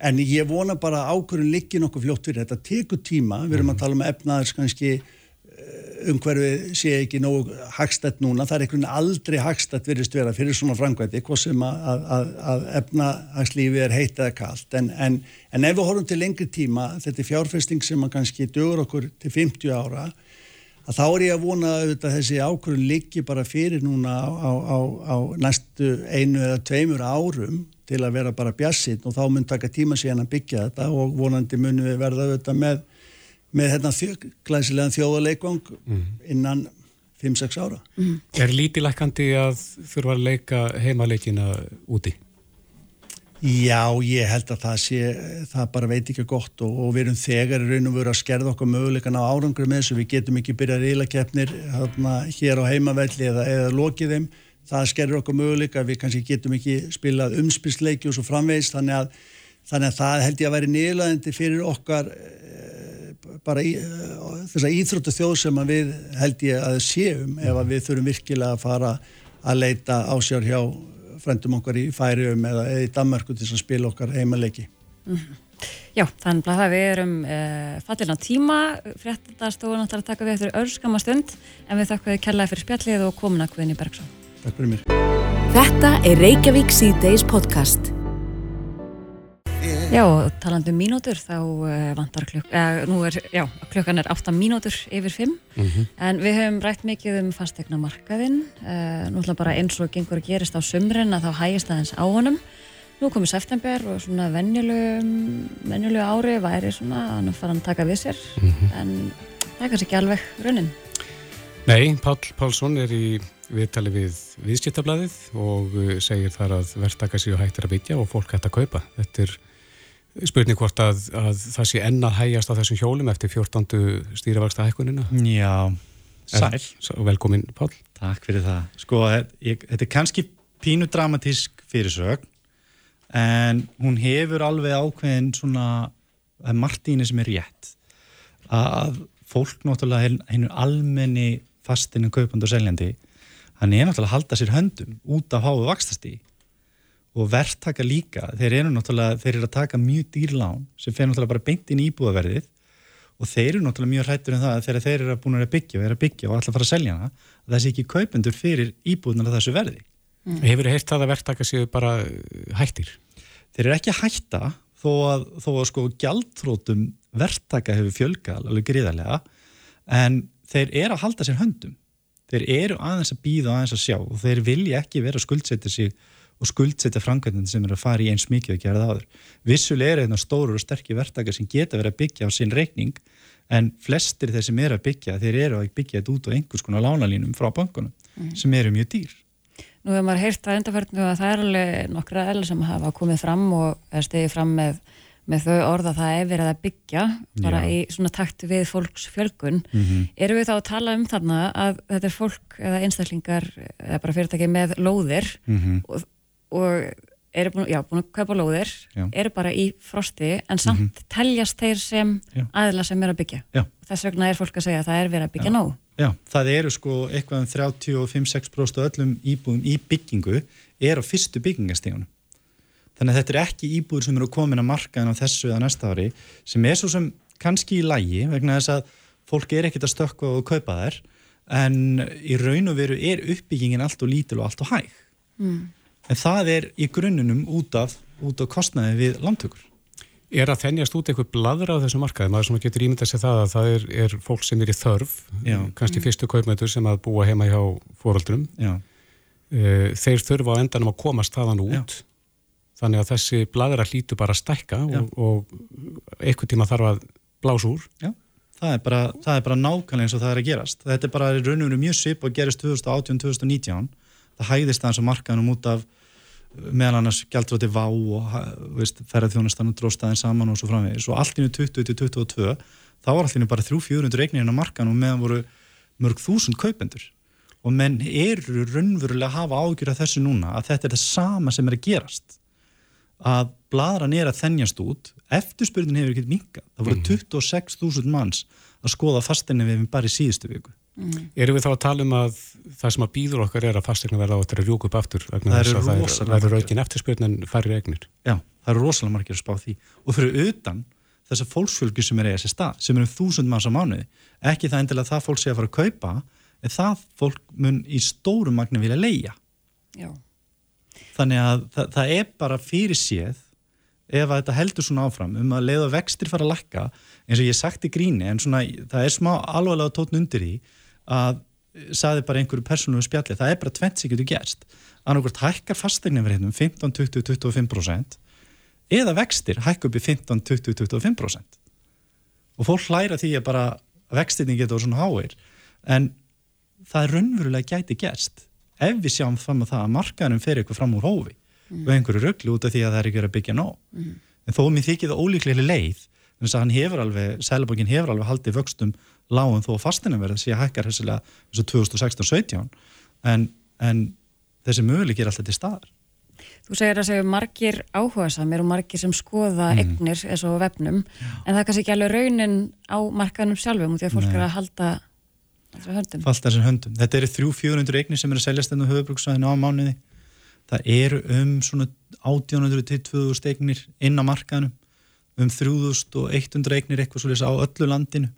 en ég vona bara ákvörðun líki nokkuð fljótt fyrir. Þetta tekur tíma, við erum að mhm. tala um efnaðars kannski eh, umhverfið sé ekki nógu hagstætt núna. Það er einhvern veginn aldrei hagstætt verist vera fyrir svona framkvæmdi, hvað sem að, að, að efnahagslífi er heitt eða kallt en, en, en ef við horfum til lengri tíma, þetta er fjárfesting sem að kannski dögur okkur til 50 ára að þá er ég að vona að þessi ákvörðun líki bara fyrir núna á, á, á, á næstu einu eða tveimur árum til að vera bara bjassinn og þá mun taka tíma síðan að byggja þetta og vonandi munum við verða auðvitað með, með hérna glæsilegan þjóðuleikvang mm. innan 5-6 ára. Mm. Er lítilækandi að þurfa að leika heimaleikina úti? Já, ég held að það sé, það bara veit ekki gott og, og við erum þegar í raun og veru að skerða okkur mögulegan á árangur með þessu, við getum ekki byrjað ílakeppnir hérna, hér á heimavelli eða, eða lokið þeim það skerur okkur möguleika, við kannski getum ekki spilað umspilsleiki og svo framvegist þannig að, þannig að það held ég að væri nýlaðindi fyrir okkar e, bara í, e, þessa íþróttu þjóð sem við held ég að séum ef að við þurfum virkilega að fara að leita ásjár hjá frendum okkar í færium eða, eða í Danmarku til að spila okkar heimaleiki. Mm -hmm. Já, þannig að við erum e, fallin á tíma, fréttastofun að taka við eftir örskama stund en við þakkum við kellaði fyrir spjallið og komin að Guðni Bergson Takk fyrir mér. Þetta er Reykjavík C-Days podcast. Já, talandu um mínútur, þá uh, vantar klukk, uh, nú er, já, klukkan er 8 mínútur yfir 5, mm -hmm. en við höfum rætt mikið um fastegna markaðinn, uh, nú ætla bara eins og gengur að gerist á sömurinn að þá hægist aðeins á honum. Nú komið september og svona vennilegu ári væri svona að hann fara að taka við sér, mm -hmm. en það er kannski ekki alveg raunin. Nei, Pál Pálsson er í viðtali við viðskiptablaðið og uh, segir þar að verðtaka sér hættir að byggja og fólk hættir að kaupa. Þetta er spurning hvort að, að það sé ennað hægjast á þessum hjólum eftir 14. stýravarsta hækkunina. Já, sæl. Velkomin Pál. Takk fyrir það. Sko, ég, þetta er kannski pínu dramatísk fyrirsög en hún hefur alveg ákveðin svona, er Martíni sem er rétt að fólk náttúrulega hennu almenni fastinu kaupand og seljandi hann er náttúrulega að halda sér höndum út af háu vakstastí og verðtaka líka, þeir eru náttúrulega þeir eru að taka mjög dýrlán sem fer náttúrulega bara beint inn í íbúðaverðið og þeir eru náttúrulega mjög hrættur en um það að þegar þeir eru búin að byggja og er að byggja og alltaf fara að selja hana að það sé ekki kaupendur fyrir íbúðunar þessu verði mm. Hefur þið heilt að verðtaka séu bara hættir? Þeir eru ekki að hætta þó að, þó að sko gjaldþrótum verðtaka hefur fjölgal alveg gríðarlega en þeir eru að halda sér höndum þeir eru aðeins að býða og aðeins að sjá og þeir vilja ekki vera að skuldsetja sig og skuldsetja framkvæmdinn sem er að fara í eins mikið að gera það áður. Vissulega er þetta stóru og sterkir verktakar sem geta verið að byggja á sinn reikning en flestir þeir sem eru að byggja, þeir eru að byggja þetta út á einhvers konar lánalínum frá bankunum mm. sem eru mjög dýr. Nú hefur maður heyrt að undarfærtinu að það er alveg nokkra eða sem hafa komið fram og er stegið fram með með þau orða það er verið að byggja bara Já. í svona takt við fólks fjölgun Mhm. erum við þá að tala um þarna að þetta er fólk eða einstaklingar eða bara fyrirtæki með lóðir Mhm. og, og eru búin, já, búin að kaupa lóðir Já. Eru bara í frosti en samt teljast þeir sem Já. aðila sem er að byggja þess vegna er fólk að segja að það er verið að byggja nóg Já, það eru sko eitthvað um 35-6% af öllum íbúðum í byggingu er á fyrstu byggingastíðunum. Þannig að þetta er ekki íbúður sem eru komin að markaðin á þessu eða næsta ári sem er svo sem kannski í lægi vegna þess að fólk er ekkert að stökkva og kaupa þær en í raun og veru er uppbyggingin allt og lítil og allt og hæg. mm. En það er í grunnunum út af, út af kostnaði við landtökur. Er að þennjast út eitthvað bladra á þessu markaði, maður sem getur ímyndað sér það að það er, er fólk sem er í þörf, Já. kannski fyrstu kaupmætur sem að búa heima hjá fóröldrum, Já, Eh, þeir þurfa á endanum að komast þaðan út, þannig að þessi bladra hlýtu bara að stækka og, og eitthvað tíma þarf að blása úr. Já, það er bara, það bara nákvæmlega eins og það er að gerast. Þetta er bara raun og veru mjög svip og gerist 2018-2019. Það hæðist aðeins á markaðanum út af uh, meðal annars gjaldróti vá og veist, ferðarþjónustan og dróstaðin saman og svo framvegis og allt innu 20-22 þá var allt innu bara 300-400 eignirinn á markaðanum og meðan voru mörg þúsund kaupendur og menn eru raunverulega að hafa ágjur af þessu núna að þetta er það sama sem er að gerast að bladran er að þennjast út eftirspurnin hefur ekkert minka það voru 26.000 manns að skoða fastinni við bara í síðustu viku Erum við þá að tala um að það sem að býður okkar er að fastegna verða á þetta að rjúka upp aftur vegna þess eru að það rosalega er- verður margir. aukin eftirspurn en færri eignir. Já, það eru rosalega margir að spá því og fyrir utan þessar fólksfjölgi sem er eiga sér stað, sem eru um þúsund manns á mánuði ekki það endilega að það fólk sé að fara að kaupa en það fólk mun í stórum magna vilja leia Já. Þannig að það, það er bara fyrir séð ef að þetta heldur svona áfram um að leiða vextir fara að lakka eins og ég sagt í gríni en svona það er smá alvarlega tótn undir því að saði bara einhverju persónum spjalli, það er bara tvent sem getur gerst. Annarkvært hækkar fastegnum verið 15, 20, 25% eða vextir hækka upp í 15, 20, 25% og fólk hlæra því að bara vextirni getur svona háir en það er raunverulega gæti gerst ef við sjáum fram að það að markaðanum fer eitthvað fram úr hófi og einhverju rögglu út af því að það er ekki verið að byggja nóg. En þó mér þykir það ólíklega leið þannig að hann hefur alveg, Sælabókin hefur alveg haldið vöxtum lágum þó að fastina verða því að hækkar hessilega eins og 2016-17 en, en þessi möguleik er alltaf til staðar. Þú segir að segja margir áhugasamir og margir sem skoða Mhm. eignir eins og vefnum en það er kannski ekki alveg raunin á markaðnum sjálfum út því að fólk Nei. er að halda falt þessum höndum. Þetta eru 300-400 eignir sem eru að seljast enn á höfubruksvæðinu á mánuði. Það eru um svona 1800 til 2000 eignir inn á markaðinu, um 3100 eignir eitthvað svolítið á öllu landinu.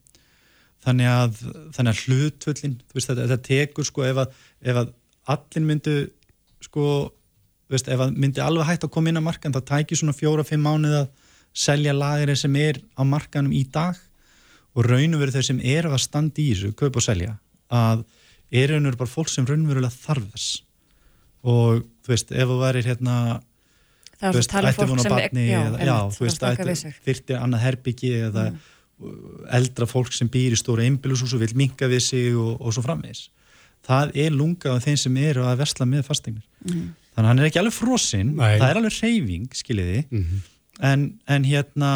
Þannig að, þannig að hlutvöllin, veist, þetta, þetta tekur sko ef að, ef að allir myndu sko, veist, ef að myndi alveg hægt að koma inn á markaðin, það tækir svona fjóra-fimm mánuð að selja lagirinn sem er á markaðinum í dag og raun og veru þeir sem eru að standa í þessu, kaupa og selja, að er raun og veru bara fólk sem raunverulega þarf þess og þú veist, ef þú værir hérna Það er þú að tala um fólk á sem barni, já, eða, já, þú veist, ætti, þyrfti annað herbyggi eða eldra fólk sem býr í stóra einbýlushús og vil minka við sig og, og svo framvegis. Það er lungað af þeim sem eru að versla með fasteignir. Mm. Þannig að hann er ekki alveg frosinn, það er alveg reyfing, skiljiði, en, en hérna,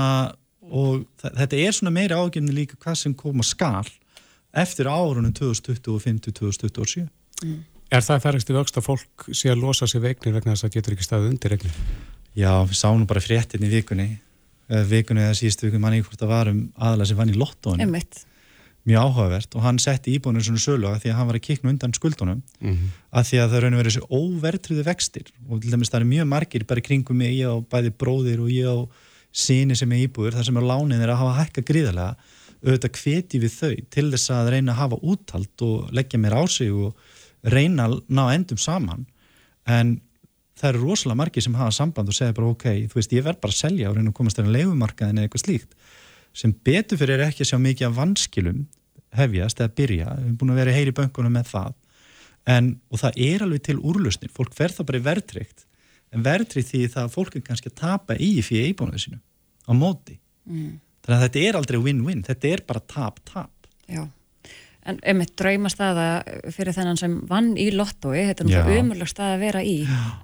og þetta er svona meiri ágefni líka hvað sem koma skal eftir árunum 2025-2027. Er það færist í vöxt að fólk sé að losa sig veiknir vegna þess að getur ekki staðið undir eignir? Já, við sáum nú bara fréttin í vikunni eða vikunni eða síðustu vikunni manni hvort það var um aðalega sem vann í lottónu Einmitt. mjög áhugavert og hann setti íbúinu svona sölu að því að hann var að kikna undan skuldunum Mm að því að það raun og verið þessi óvertriðu vextir og til dæmis það er mjög margir bara kringum mig, ég á bæði bróðir og ég á síni sem er íbúður, þar sem er lánin er að hafa hækka gríðarlega auðvitað hveti við þau til þess að reyna að hafa úthald og leggja mér á sig og reyna að ná endum saman. En það eru rosalega margir sem hafa samband og segja bara ok, þú veist, ég verð bara að selja og reyna að komast þér að leigumarkaðin eða eitthvað slíkt. Sem betur fyrir ekki að sjá mikið af vanskilum hefjast eða byrja, við erum búin að vera í heyri bönkunum með það. En, og það er alveg til úrlausnir, fólk fer það bara verðtrykt en verðtrykt því það að fólk er kannski að tapa í fyrir íbúinu sinu á móti Mm. þannig að þetta er aldrei win-win, þetta er bara tap-tap Já. En um eitt draumastaða fyrir þennan sem vann í lottói, þetta er Já. náttúrulega umurleg stað að vera í,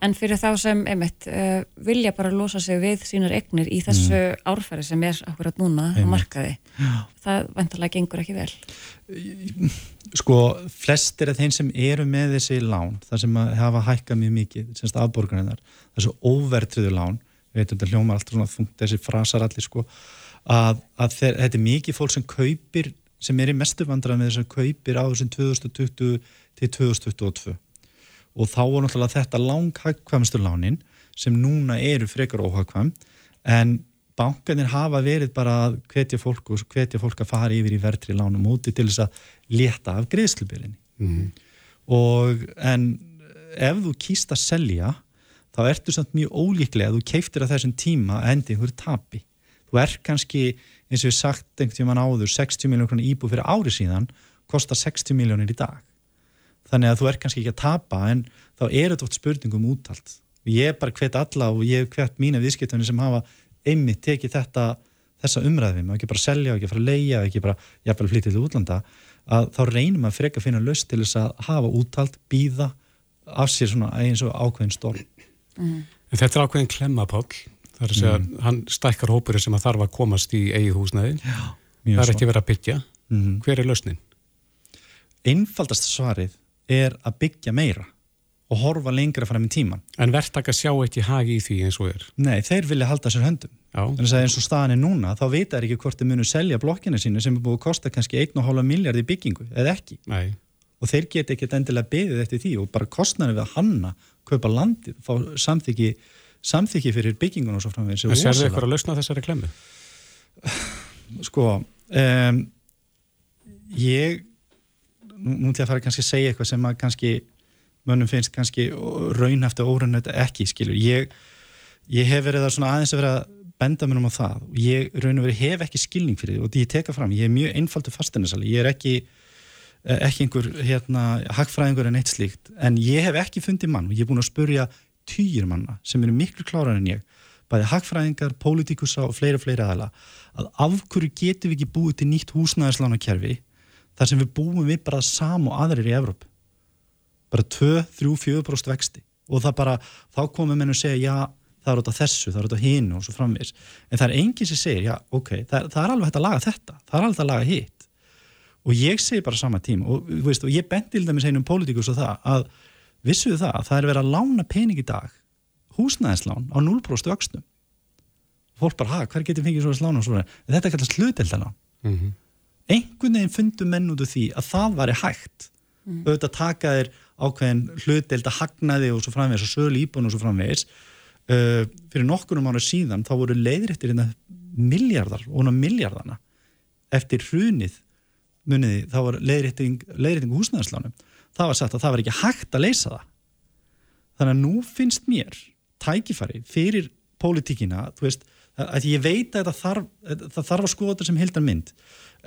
en fyrir þá sem einmitt, uh, vilja bara losa sig við sínar egnir í þessu árfæri sem er akkurat núna á Mm. Markaði, það vantarlega gengur ekki vel. sko, flestir af þeim sem eru með þessi lán, það sem hafa hækkað mjög mikið, semst afborgarinnar þessu óvertriðu lán við veitum þetta hljómar alltaf svona þungt þessi frasar allir sko, að, að þeir, þetta er mikið fólk sem kaupir sem er í mestu vandræð með þess að kaupir á þessum 2020 til 2022 og þá var náttúrulega þetta langhagkvæmstu lánin sem núna eru frekar óhagkvæm en bankanir hafa verið bara að hvetja fólk og hvetja fólk að fara yfir í verðri lánum móti til þess að létta af greiðslubilinni. Og en ef þú kýst að selja þá ertu samt mjög ólíklega að þú keiftir að þessum tíma að endi einhverju tapi. Þú er kannski, eins og við sagt einhvern tíman áður, 60 miljónir íbúð fyrir ári síðan, kostar 60 miljónir í dag. Þannig að þú er kannski ekki að tapa en þá er þetta oft spurningum úttalt og ég er bara hvet alla og ég hef hvet mína viðskiptunni sem hafa einmitt tekið þetta þessa umræðum, ekki bara selja, ekki bara leia ekki bara jafnvel flytja til útlanda að þá reynum að freka að finna löst til þess að hafa úttalt, býða af sér svona eins og ákveðin storm En þetta er ákveðin klemmapáll, það er að segja, Mm. hann stækkar hópurinn sem að þarf að komast í eigið húsnæði. mjög Það er svo. ekki verið að byggja. Mhm. Hver er lausnin? einfaldast svarið er að byggja meira og horfa lengra fram í tíman En verðtak að sjá ekki hagi í því eins og er. Nei, þeir vilja halda sér höndum Já. Þannig að eins og staðan er núna, þá vita þær ekki hvort þeir munu selja blokkina sínu sem er búið að kosta kannski 1,5 miljard í byggingu, eða ekki. Nei. Og þeir geta ekkert endilega beðið eftir því og bara kostnarnir við að hanna, kaupa landið, fá samþykki, samþykki fyrir byggingun og svo framvegis. En sérðu eitthvað að lausna þessari klemmu? Sko, um, ég, nú nú ég að fara kannski að segja eitthvað sem að kannski mönnum finnst kannski raunhæft og óraunhæft ekki, skilur. Ég, ég hef verið að svona aðeins að vera benda mér um á það og ég raun og verið hef ekki skilning fyrir því og því ég teka fram, ég er mjög einfaldur fasteinarsali, ég er ekki ekki einhver hérna, hagfræðingur en eitt slíkt, en ég hef ekki fundið mann og ég er búin að spurja týjir manna sem eru miklu klárar en ég bæði hagfræðingar, pólitíkusa og fleira fleira aðala, að af hverju getum við ekki búið til nýtt húsnæðislánakerfi þar sem við búum við bara sam og aðrir í Evróp bara 2, 3, 4% vexti. Og það bara, þá komum menn og segja já, það er út af þessu, það er út af hinu og svo framvegis, en það er enginn sem segir já, ok, það, það er alveg hægt að laga þetta það er alveg hægt að laga hitt og ég segi bara sama tíma og, þú veist, og ég benti til dæmis einum pólitíkus og það að vissuðu það að það er verið að lána pening í dag húsnæðislán á 0% vöxtum. Fólk bara, ha, hver getur fengið svona slán og svona, en þetta kallast hluteldalán Mm -hmm. einhvern veginn fundu menn út úr því að það væri hægt. Mm. auðvitað taka þér ákveðin hlutdeild að hagnaði og svo framvegis og sölu íbúin og svo framvegis. Uh, fyrir nokkunum ára síðan þá voru leiðréttir hérna miljardar og húnna miljardana eftir hrunið muniði, þá var leiðrétting húsnæðarslánum það var sagt að það var ekki hægt að leysa það. Þannig að nú finnst mér tækifæri fyrir pólitíkina, þú veist að ég veit að það þarf, það þarf að skoða þetta sem heldar mynd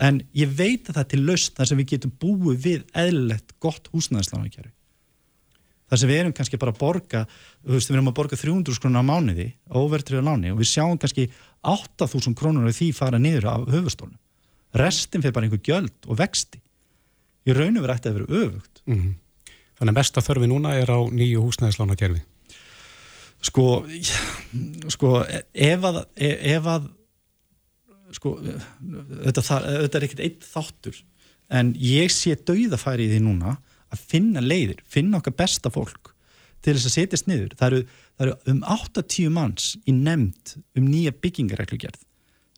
en ég veit að það er til lausn þar sem við getum búið við eðlilegt gott húsnæðislánakjæri þar sem við erum kannski bara að borga þú veist, við erum að borga 300 krónur á mánuði óvertriða láni og við sjáum kannski 8000 krónur af því fara niður af höfustólum restin fyrir bara einhver gjöld og vexti í raun og verið ætti að vera öfugt Mhm. Þannig að mesta þörfi núna er á nýju húsnæðislánakerfi. sko, sko ef að, ef að sko þetta, þetta er ekkert eitt þáttur en ég sé dauðafæri í því núna að finna leiðir, finna okkar besta fólk til þess að setjast niður það eru, það eru um 80 manns í nefnd um nýja byggingareglugerð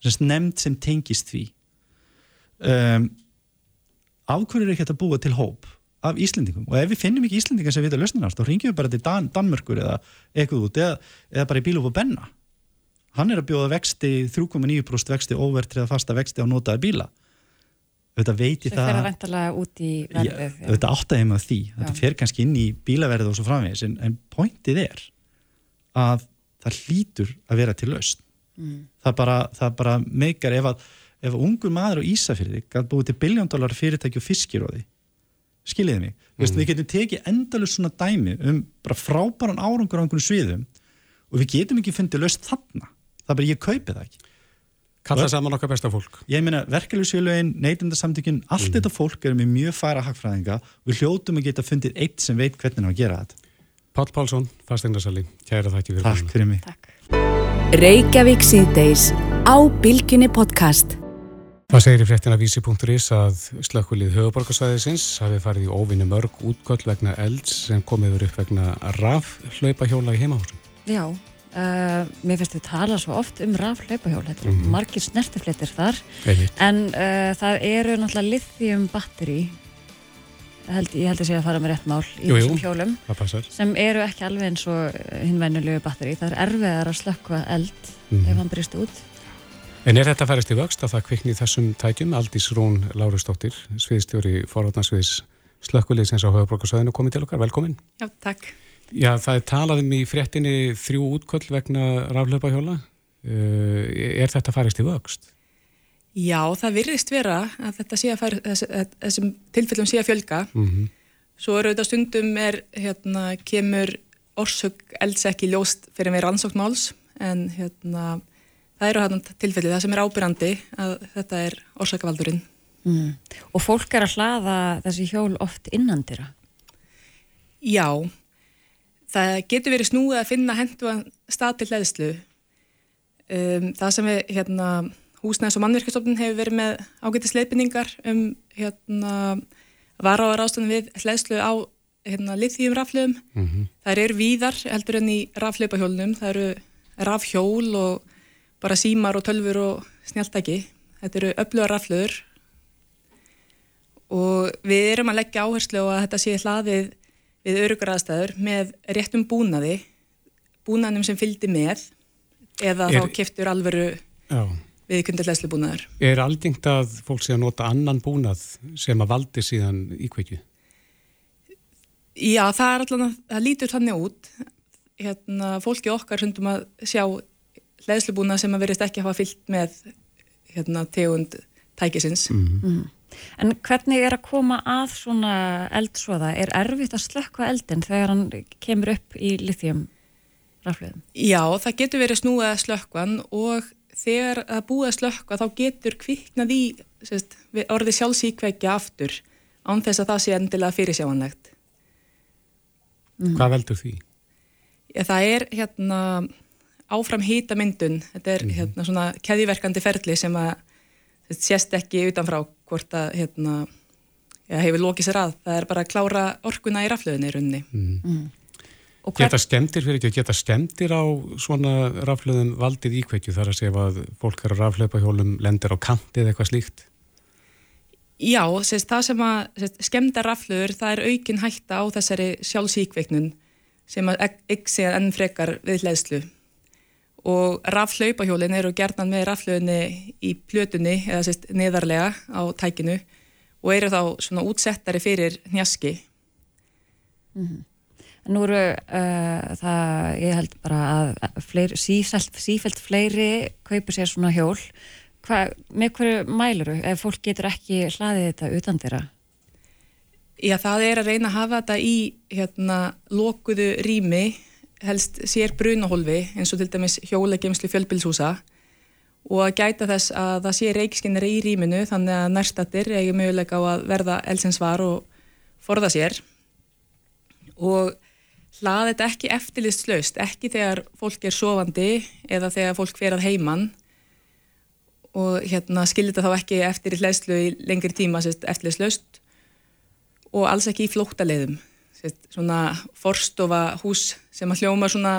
sem nefnd sem tengist því um, af hverju er ekki að búa til hóp af Íslendingum og ef við finnum ekki Íslendingar sem vita lausnina þá ringjum við bara til Dan Danmörkur eða eitthvað út eða, eða bara í bíl og benna hann er að bjóða vexti 3,9% vexti óvertrið að fasta vexti á notaða bíla þetta veit ég Það fer það að vendalega út í verðið. já. þetta áttaði með því þetta Já. fer kannski inn í bílaverðið og svo framvegis en, en pointið er að það hlýtur að vera til lausn Mm. það bara, bara meikar ef að, ef ungur maður á Ísafyrði gæti búið til biljóndólar fyrirtæki og fiskiróði skiljiði mig, mm. Veist, við getum tekið endalus svona dæmi um bara frábæran árangur á einhvern sviðum og við getum ekki fundið lausn þarna það er bara ég kaupi það ekki Kalla saman okkar besta fólk. Ég meina, verkefliðsfélagin, neytundarsamtökun, allt mm. þetta fólk er með mjög færa hagfræðinga og við hljótum að geta fundið eitt sem veit hvernig það að gera þetta. Pál Pálsson, fasteignarsali, kæra þakki fyrir Takk fyrir mig. Takk. Reykjavík síðdeis á Bilginni podcast. Það segir í fréttina vísi.is að slökkvilið höfuborgarsvæðisins hafi farið í óvinni mörg útgöll vegna elds sem komiður upp vegna raf hlaupahjóla í heimahúsum. Já, uh, mér finnst við tala svo oft um raf hlaupahjól, þetta er mm -hmm. margir snertiflitir þar, Einmitt. en uh, það eru náttúrulega lithium batteri held, ég held að sé að fara með rétt mál í Jú, jú, þessum hjólum passar. sem eru ekki alveg eins og hinn venjulegu batteri það er erfiðar að slökkva eld Mhm. ef hann brist út En er þetta að færast í vöxt að það kvikni þessum tækjum? Aldís Rún Lárusdóttir, sviðstjóri forvarnarsviðs slökkviliðsins á höfuborgarsvæðinu komið til okkar, velkomin. Já, takk. Já, það er talað um í fréttinni þrjú útköll vegna raflaupahjóla. Uh, er þetta að færast í vöxt? Já, það virðist vera að þessum tilfellum sé að fjölga. Mm -hmm. Svo eru auðvitað stundum er, hérna, kemur orsök elds ekki ljóst fyrir með rannsóknmáls en hérna, það eru hérna tilfelli það sem er ábyrrandi að þetta er orsakavaldurinn. mm. og fólk er að hlaða þessi hjól oft innandira Já, það getur verið snúið að finna henduan stað til hlæðslu. Um, það sem við, hérna, húsnæðis og mannverkastofnun hefur verið með ágættis leifinningar um, hérna, varáðar ástæðan við hlæðslu á, hérna, lithium raflöfum. Mm -hmm. Það eru víðar heldur enn í rafleipahjólnum, það eru rafhjól og bara símar og tölfur og snjáltæki. Þetta eru öfluga raflöður og við erum að leggja áherslu á að þetta sé hlaðið við örugur aðstæður með réttum búnaði, búnaðnum sem fylgdi með eða Er- þá keftur alvöru Já. við kundurlegslu búnaðar. Er aldingt að fólk sé að nota annan búnað sem að valdi síðan íkveikju? Já, það er allan að, það lítur þannig út. Hérna, fólki okkar hundum að sjá hlæðslubúna sem að verist ekki hafa fyllt með hérna, tegund tækisins. Mm. en hvernig er að koma að svona eldsvoða er erfitt að slökkva eldin þegar hann kemur upp í lithium raflöðum Já, það getur verið snúið að slökkvan og þegar að búið að slökkva þá getur kviknað í sérst, við orðið sjálfsíkveikja aftur án þess að það sé endilega fyrirsjáanlegt. Hvað veldur því? Já, það er hérna áfram hýtamyndun, þetta er hérna svona keðiverkandi ferli sem að sérst, sést ekki utanfrá hvort að hérna, já, hefur lokið sér að. Það er bara að klára orkuna í raflöðinni í runni. og hvern, Geta skemmtir fyrir ekki, geta skemmtir á svona raflöðum valdið íkveikju þar að segja að fólk er að raflaupahjólum lendir á kanti eða eitthvað slíkt? Já, sérst, það sem að sérst, skemmda rafluður, það er aukin hætta á þessari sjálfsíkveiknun sem að ykk sé enn frekar við hlæðslu. Og raflaupahjólin eru gerðan með rafluðinni í plötunni eða sérst, neðarlega á tækinu og eru þá svona útsettari fyrir njaski. nú eru uh, það, ég held bara að fleiri, sífælt, sífælt fleiri kaupir sér svona hjól. Hva, með hverju mæluru ef fólk getur ekki hlaðið þetta utan þeirra? Já, það er að reyna að hafa þetta í hérna, lokuðu rými, helst sér brunahólfi eins og til dæmis hjólagemslu fjölbilshúsa og að gæta þess að það sé reikskinnari í rýminu þannig að nærstattir eigi möguleika á að verða elsinsvar og forða sér. Og hlaða þetta ekki eftirlistslaust, ekki þegar fólk er sofandi eða þegar fólk fer að heiman. Og hérna skilir þetta þá ekki eftir í hlæslu í lengri tíma eftirlistslaust og alls ekki í flóttaleiðum sérst, svona forstofa hús sem að hljóma svona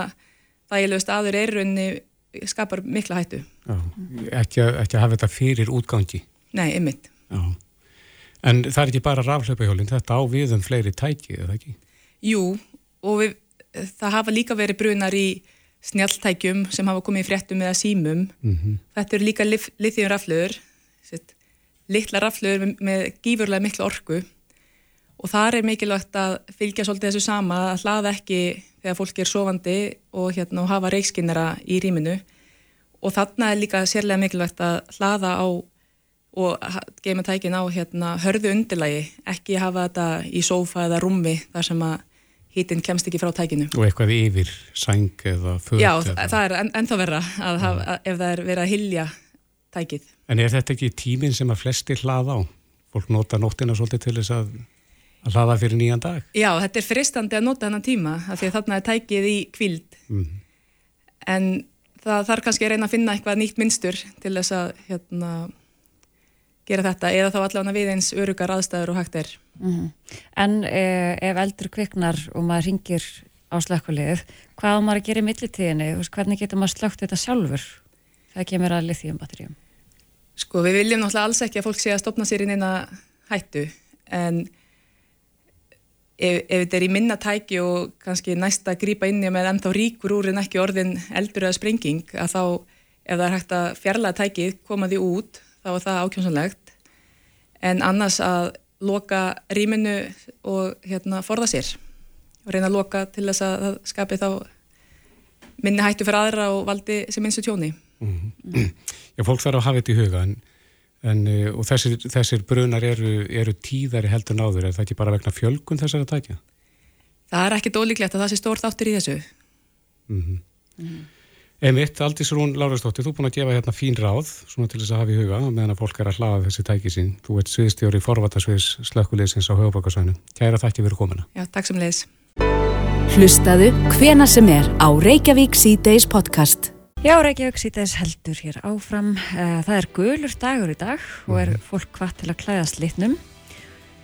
þægilegu staður er raunni skapar mikla hættu. Já, ekki, að- ekki að hafa þetta fyrir útgangi. Nei, ymmit. Já. En það er ekki bara raflaupahjólinn, þetta á við um fleiri tæki, eða ekki? Jú, og við, það hafa líka verið brunar í snjalltækjum sem hafa komið í fréttum eða símum. Mm Þetta eru líka lithium raflöður, sett, litla raflöður með, með gífurlega mikla orku og þar er mikilvægt að fylgja svolítið þessu sama að hlaða ekki þegar fólk er sofandi og, hérna, og hafa reikskinnara í rýminu og þarna er líka sérlega mikilvægt að hlaða á og geima tækin á hérna, hörðu undirlægi, ekki hafa þetta í sófa eða rúmi þar sem að hítinn kemst ekki frá tækinu. Og eitthvað yfir sæng eða föt Já, eða... það er en, ennþá verra að hafa, að, ef það er verið að hilja tækið. En er þetta ekki tíminn sem að flestir hlaða á? Fólk nota nóttina svolítið til þess að, að hlaða fyrir nýjan dag? Já, þetta er fristandi að nota hennan tíma af því að þarna er tækið í kvild mm. en það þarf kannski að reyna að finna eitthvað nýtt minnstur til þess að hérna, gera þetta eða þá allavega við eins örugar aðstæður og hægt er. Mm -hmm. En eh, ef eldur kviknar og maður ringir á slökkulið, hvað á maður að gera í millitíðinni? Hvernig getur maður slögt þetta sjálfur? Það kemur að lithium batterjum. Sko við viljum náttúrulega alls ekki að fólk sé að stopna sér inn eina hættu en ef, ef þetta er í minna tæki og kannski næsta að grýpa inn með ennþá ríkur úr en ekki orðin eldur eða sprenging að þá ef það er hægt að fjarlæga tækið, koma því út þá er það ákjómsanlegt en annars að loka rýminu og hérna forða sér og reyna að loka til þess að það skapi þá minni hættu fyrir aðra og valdi sem minnstu tjóni mm -hmm. Já, fólk þarf að hafa þetta í huga en, en, eh, og þessir, þessir brunar eru, eru tíðari heldur náður er það ekki bara vegna fjölgun þessar að tækja? Það er ekkit ólíklegt að það sé stórt áttur í þessu mm -hmm. Mm. Einmitt, Aldís Rún Lárastóttir, þú er búin að gefa hérna fín ráð svona til þess að hafa í huga meðan að fólk er að hlaða þessi tæki sín. Þú ert sviðstjóri forvatasviðs slökkuleysins á höfubakarsvæðinu. Kæra þætti fyrir komina. Já, takk sem leis. Hlustaðu hvena sem er á Reykjavík C-Days podcast. Já, Reykjavík síðan heldur hér áfram. Eh, það er gulur dagur í dag og er mhm. fólk hvað til að klæðast litnum.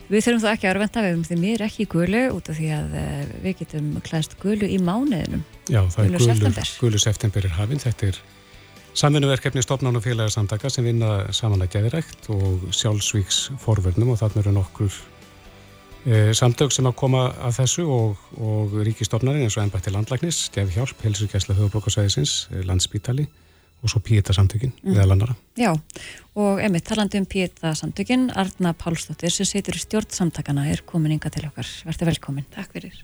Við þurfum þá ekki að örvenda, við erum því mér ekki gulu út af því að eh, við getum klæðast gulu í mánuðinum. Já, það gulu er september. gulu september er hafinn. Þetta er samfunnuverkefni stofnán og félagsamtaka sem vinna saman að geðirækt og sjálfsvíks forverðnum og þarna eru nokkur samtök sem að koma að þessu og, og ríkistofnarinn eins og ennbætti landlæknis, Gef Hjálp, Helsugæsla höfublokkasæðisins, eh, Landspítali og svo Píeta-samtökin mm. við alannara. Já, og emitt talandi um Píeta-samtökin, Arna Pálsdóttir sem situr í stjórnsamtakana er komin ynga til okkar. Verður velkomin. Takk fyrir.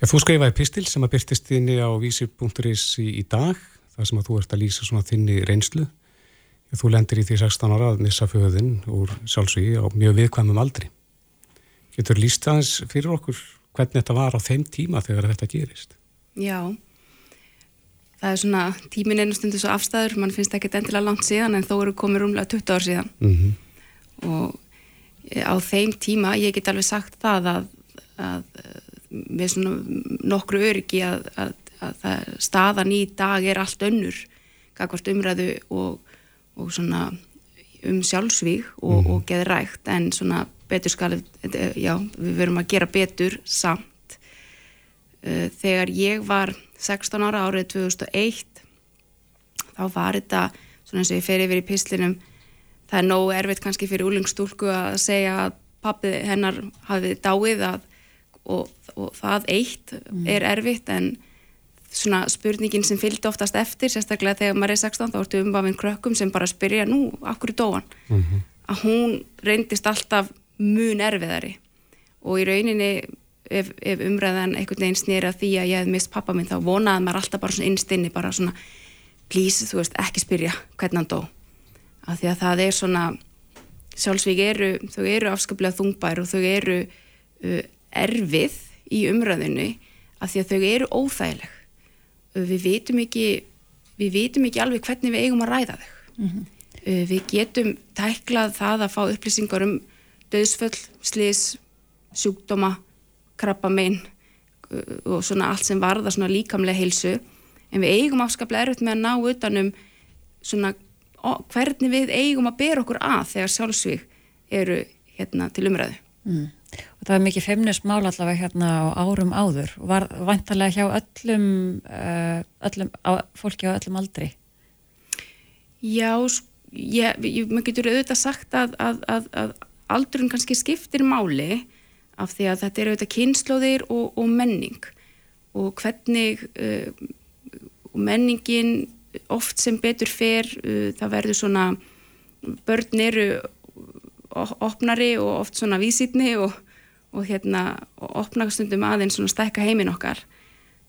Já, þú skrifaði pistil sem að byrtist þinni á vísi.is í, í dag, þar sem að þú ert að lýsa svona þinni reynslu. Þú lendir í því 16 ára að missa föðin úr sjálfsvíi á mjög viðkvæmum aldri. Getur líst aðeins fyrir okkur hvernig þetta var á þeim tíma þegar þetta gerist? Já, það er svona tímin einu stundu svo afstæður, mann finnst ekki endilega langt síðan en þó eru komið rúmlega 20 ár síðan mm -hmm. og eh, á þeim tíma, ég get alveg sagt það að, að með eh, svona nokkru öryggi að, að, að staðan í dag er allt önnur, kakvart umræðu og, og svona um sjálfsvík og, mm -hmm. og geði rægt en svona betur skal, já, við verum að gera betur samt. Uh, þegar ég var 16 ára árið 2001, þá var þetta, svona eins og ég fer yfir í pislinum, það er nógu erfitt kannski fyrir úlingstúlku að segja að pappið hennar hafið dáið að, og, og það eitt mm. er erfitt en svona spurningin sem fylgdi oftast eftir, sérstaklega þegar maður er 16 þá ertu umbafinn krökkum sem bara spyrja nú, akkur er dóan? Mm -hmm. Að hún reyndist alltaf mun erfiðari. Og í rauninni ef, ef umræðan einhvern veginn snýra því að ég hef mist pappa minn þá vonaði maður alltaf bara svona innstinni bara svona please, þú veist, ekki spyrja hvernig hann dó. Af því að það er svona sjálfsvík eru, þau eru afskaplega þungbær og þau eru uh, erfið í umræðinu af því að þau eru óþægileg. Við vitum ekki við vitum ekki alveg hvernig við eigum að ræða þau. Mm -hmm. við getum tæklað það að fá upplýsingar um döðsföll, slis sjúkdóma, krabbamein uh, og svona allt sem varða svona líkamlega heilsu. En við eigum afskaplega erfitt með að ná utanum svona hvernig við eigum að bera okkur að þegar sjálfsvík eru hérna til umræðu. Mm. Og það var mikið feimnismál allavega hérna á árum áður. Og var vantarlega hjá öllum, uh, öllum á, fólki á öllum aldri? Já, ég, ég, maður getur auðvitað sagt að, að, að, að aldrun kannski skiptir máli af því að þetta eru auðvitað kynnslóðir og, og menning. Og hvernig uh, menningin oft sem betur fer uh, það verður svona börn eru opnari og oft svona vísitni og, og hérna og opna stundum aðeins svona stækka heiminn okkar.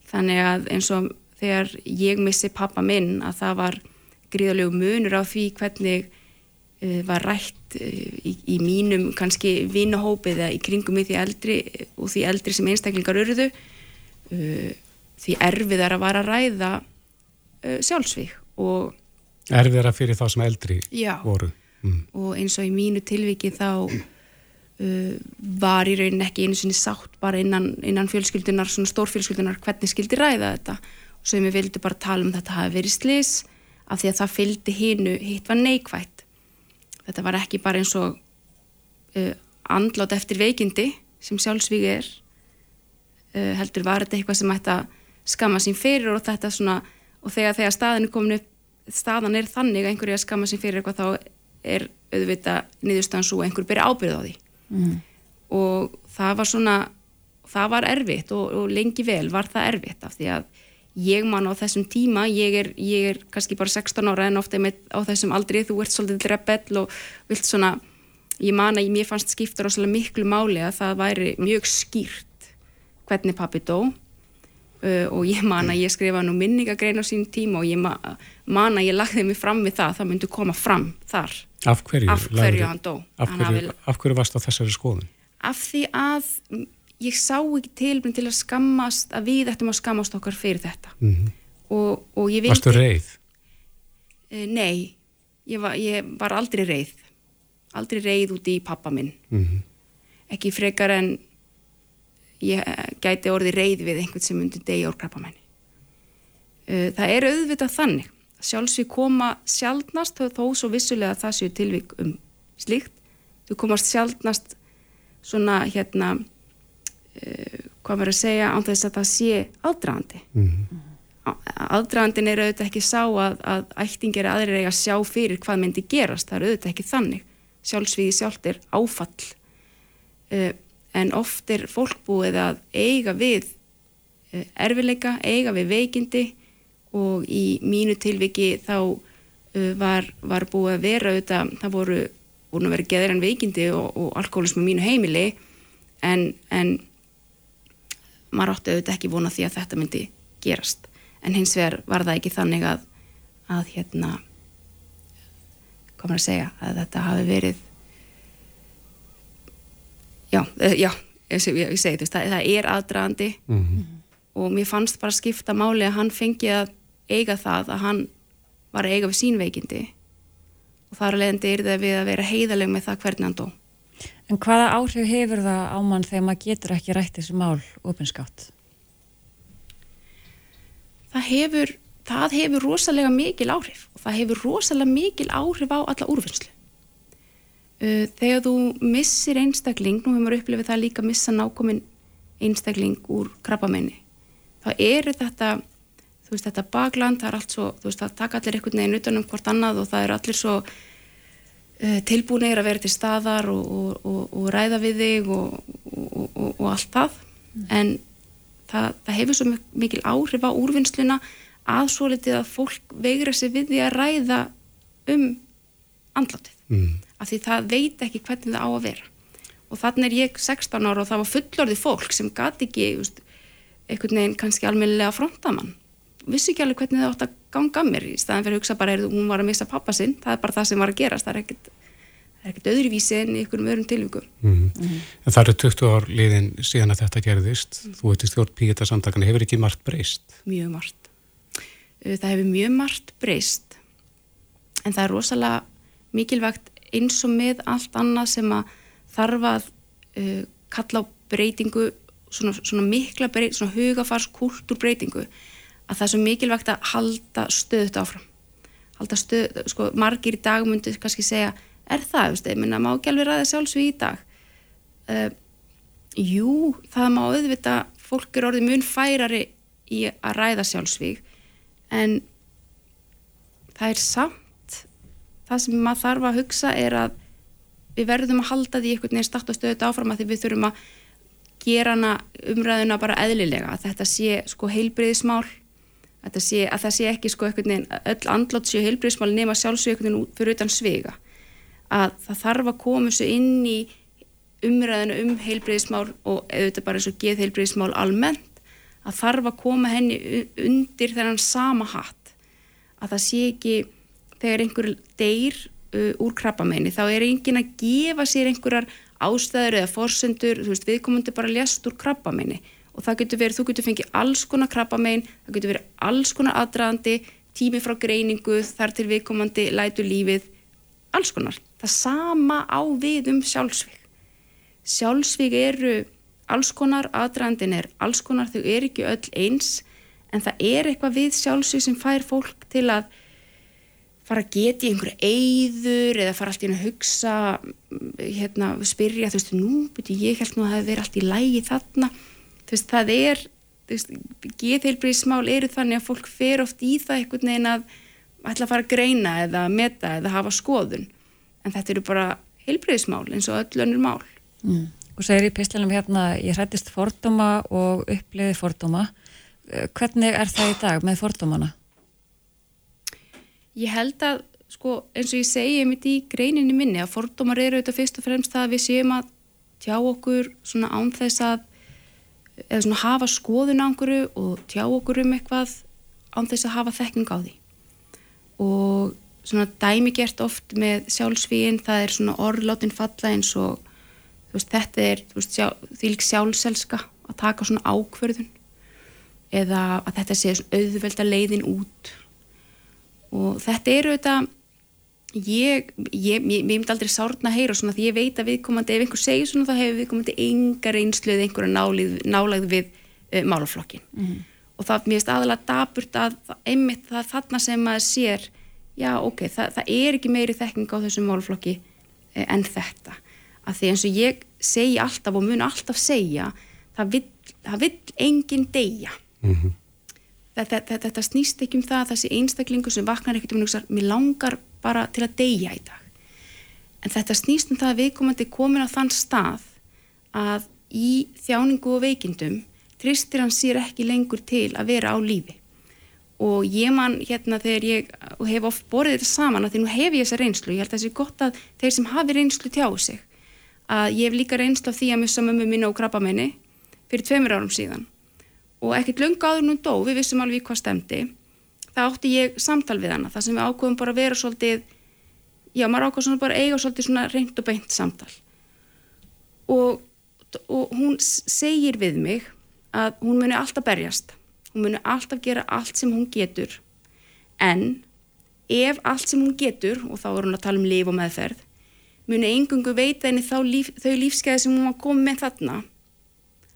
Þannig að eins og þegar ég missi pappa minn að það var gríðalegu munur á því hvernig var rætt uh, í, í mínum kannski vinahópið eða í kringum í því eldri og því eldri sem einstaklingar urðu uh, því erfið er að vara að ræða sjálfsvík og Erfiðra fyrir þá sem eldri Já. voru. Mm. og eins og í mínu tilviki þá uh, var í raunin ekki einu sinni sátt bara innan, innan fjölskyldunar, svona stórfjölskyldunar hvernig skildi ræða þetta og sem við vildum bara tala um þetta hafi verið slis af því að það fylgdi hinu hitt var neikvætt þetta var ekki bara eins og uh, andlátt eftir veikindi sem sjálfsvígi er uh, heldur var þetta eitthvað sem ætti að skamma sín fyrir og þetta svona og þegar, þegar staðan er komin upp staðan er þannig að einhverju að skamma sín fyrir eitthvað þá er auðvitað niðurstaðan svo að einhver byrja ábyrð á því Mm. og það var svona það var erfitt og, og lengi vel var það erfitt af því að ég man á þessum tíma, ég er, ég er kannski bara 16 ára en ofta með, á þessum aldri þú ert svolítið rebell og vilt svona ég man að ég, mér fannst skipta rosalega miklu máli að það væri mjög skýrt hvernig pappi dó uh, og ég man að ég skrifa nú minningagrein á sín tíma og ég ma man að ég lagði mig fram við það, það myndi koma fram þar Af hverju? af hverju lagði- hann dó Af hverju, hverju varst á þessari skoðun? af því að ég sá ekki tilbyrn til að skammast að við ættum að skammast okkar fyrir þetta. Mm og, og ég vildi Varstu reið? Eh, nei, ég var, ég var aldrei reið. Aldrei reið út í pappa minn. Mm ekki frekar en ég eh, gæti orðið reið við einhvern sem myndi degja úr krabbamenni Eh, það er auðvitað þannig. Sjálfsvík koma sjaldnast þó, þó svo vissulega að það séu tilvík um slíkt þú komast sjaldnast svona hérna uh, hvað verður að segja án þess að það sé aðdragandi. Mhm. aðdragandin er auðvitað ekki sá að, að ættingir aðrir eiga að sjá fyrir hvað myndi gerast, það er auðvitað ekki þannig. Sjálfsvíði sjálft er áfall. Uh, en oft er fólk búið að eiga við uh, erfileika, eiga við veikindi og í mínu tilviki þá uh, var, var búið að vera auðvitað, það voru voru vera geðir en veikindi og, og alkoholismu mínu heimili en, en maður átti auðvitað ekki vona því að þetta myndi gerast. En hins vegar var það ekki þannig að að hérna maður að segja, að þetta hafi verið já, eh, já ég, ég, segi þú veist, það, það er aðdragandi Mhm. og mér fannst bara skipta máli að hann fengi að eiga það að hann var að eiga við sín veikindi. Og þar að leiðandi er það við að vera heiðaleg með það hvernig hann dó En hvaða áhrif hefur það á mann þegar maður getur ekki rætt þessu mál opinskátt? það hefur, það hefur rosalega mikil áhrif og það hefur rosalega mikil áhrif á alla úrvinnslu. Þegar þú missir einstakling, nú hefur maður upplifið það líka að missa nákomin einstakling úr krabbamenni, þá eru þetta, þú veist, þetta bakland, það er allt svo, þú veist, það taka allir einhvern veginn utanum hvort annað og það eru allir svo tilbúinir að vera til staðar og, og, og, og ræða við þig og, og, og allt það, en það, það hefur svo mik- mikil áhrif á úrvinnsluna að svo litið að fólk veigra sig við því að ræða um andlátið. Mm. af því það veit ekki hvernig það á að vera. Og þannig er ég 16 ára og það var fullorðið fólk sem gati ekki einhvern veginn kannski almennilega frontamann vissi ekki alveg hvernig það átt að ganga að mér. Í staðan fyrir að hugsa bara, er, hún var að missa pappa sinn. Það er bara það sem var að gerast, það er ekkert það er ekkert öðruvísi en í einhverjum öðrum tilvíkum Mm. En það eru 20 ár liðin síðan að þetta gerðist. Þú veit í stjórn píkita samtakana hefur ekki margt breyst. mjög margt. Það hefur mjög margt breyst. En það er rosalega mikilvægt eins og með allt annað sem að þarf að uh, kalla á breytingu svona, svona mikla breytingu, svona hugafars kultúrbreytingu að það er svo mikilvægt að halda stöðut áfram. Halda stöð, sko margir í dag myndi kannski segja, er það, ég minna má ekki alveg ræða sjálfsvíð í dag? Uh, jú, það má auðvitað, fólk er orðið mun færari í að ræða sjálfsvíg en það er samt það sem maður þarf að hugsa er að við verðum að halda því einhvern veginn start og stöðut áfram að því við þurfum að gera hana umræðuna bara eðlilega að þetta sé sko heilbriðismál að, sé, að það sé ekki sko einhvern veginn öll andlátt séu heilbriðismál nema sjálfsög einhvern veginn út- fyrir utan sviga. Að það þarf að koma þessu inn í umræðinu um heilbriðismál og auðvitað bara eins og geð heilbriðismál almennt að þarf að koma henni undir þennan sama hatt. Að það sé ekki þegar einhver deyr uh, úr krabbameini þá er engin að gefa sér einhverjar ástæður eða forsendur, þú veist, viðkomandi bara lést úr krabbameini og það getur verið, þú getur fengið alls konar krabbamein, það getur verið alls konar aðdraðandi tími frá greiningu þar til viðkomandi lætu lífið alls konar. Það sama á við um sjálfsvík. Sjálfsvík eru alls konar, aðdraðandin er alls konar, þau eru ekki öll eins en það er eitthvað við sjálfsvík sem fær fólk til að fara að geta í einhverju eyður eða fara alltaf inn að hugsa hérna, spyrja, þú veist, nú byrju ég held nú að það hefur verið allt í lægi þarna veist, það er geðheilbríðismál eru þannig að fólk fer oft í það einhvern veginn að ætla að fara að greina eða meta eða hafa skoðun en þetta eru bara heilbríðismál eins og öll önnur mál mm. og segir í pislunum hérna ég hrættist fordóma og uppliði fordóma eh, hvernig er það í dag með fordómana? Ég held að sko eins og ég segi mitt í greininni minni að fordómar eru auðvitað fyrst og fremst að við séum að tjá okkur svona án þess að eða svona hafa skoðun á einhverju og tjá okkur um eitthvað án þess að hafa þekking á því. Og svona dæmi gert oft með sjálfsvíinn það er svona orðláttinn falla eins og veist, þetta er því lík sjálfselska að taka svona ákverðun eða að þetta sé auðvelda leiðin út. Og þetta eru þetta ég, ég, ég myndi aldrei sárna að heyra svona því ég veit að viðkomandi ef einhver segir svona þá hefur viðkomandi enga reynslu eða einhverja nálagð við uh, málaflokkin mm -hmm. og það mér finnst aðalega daburt að einmitt það þarna sem maður sér já ok, það, það er ekki meiri þekking á þessum málaflokki uh, en þetta. Að því eins og ég segi alltaf og mun alltaf segja það vill, það vill enginn deyja. Mm -hmm þetta, þetta, þetta snýst ekki um það þessi einstaklingu sem vaknar ekkert um og mér langar bara til að deyja í dag. En þetta snýst um það að viðkomandi komin á þann stað að í þjáningu og veikindum tristir hann sér ekki lengur til að vera á lífi. Og ég man hérna þegar ég hef oft borðið þetta saman að því nú hef ég þessa reynslu ég held að það sé gott að þeir sem hafi reynslu tjá sig. Að ég hef líka reynslu af því að missa mömmu minna og krabba minni fyrir tveimur árum síðan. Og ekkert lunga áður nú dó, við vissum alveg hvað stemdi það átti ég samtal við hana það sem við ákveðum bara að vera svolítið já, maður ákveðum svona bara eiga svolítið svona reynd og beint samtal. Og, og hún segir við mig að hún muni alltaf berjast hún muni alltaf gera allt sem hún getur en ef allt sem hún getur og þá er hún að tala um líf og meðferð muni engungu veita henni líf, þau lífskeiði sem hún var komið með þarna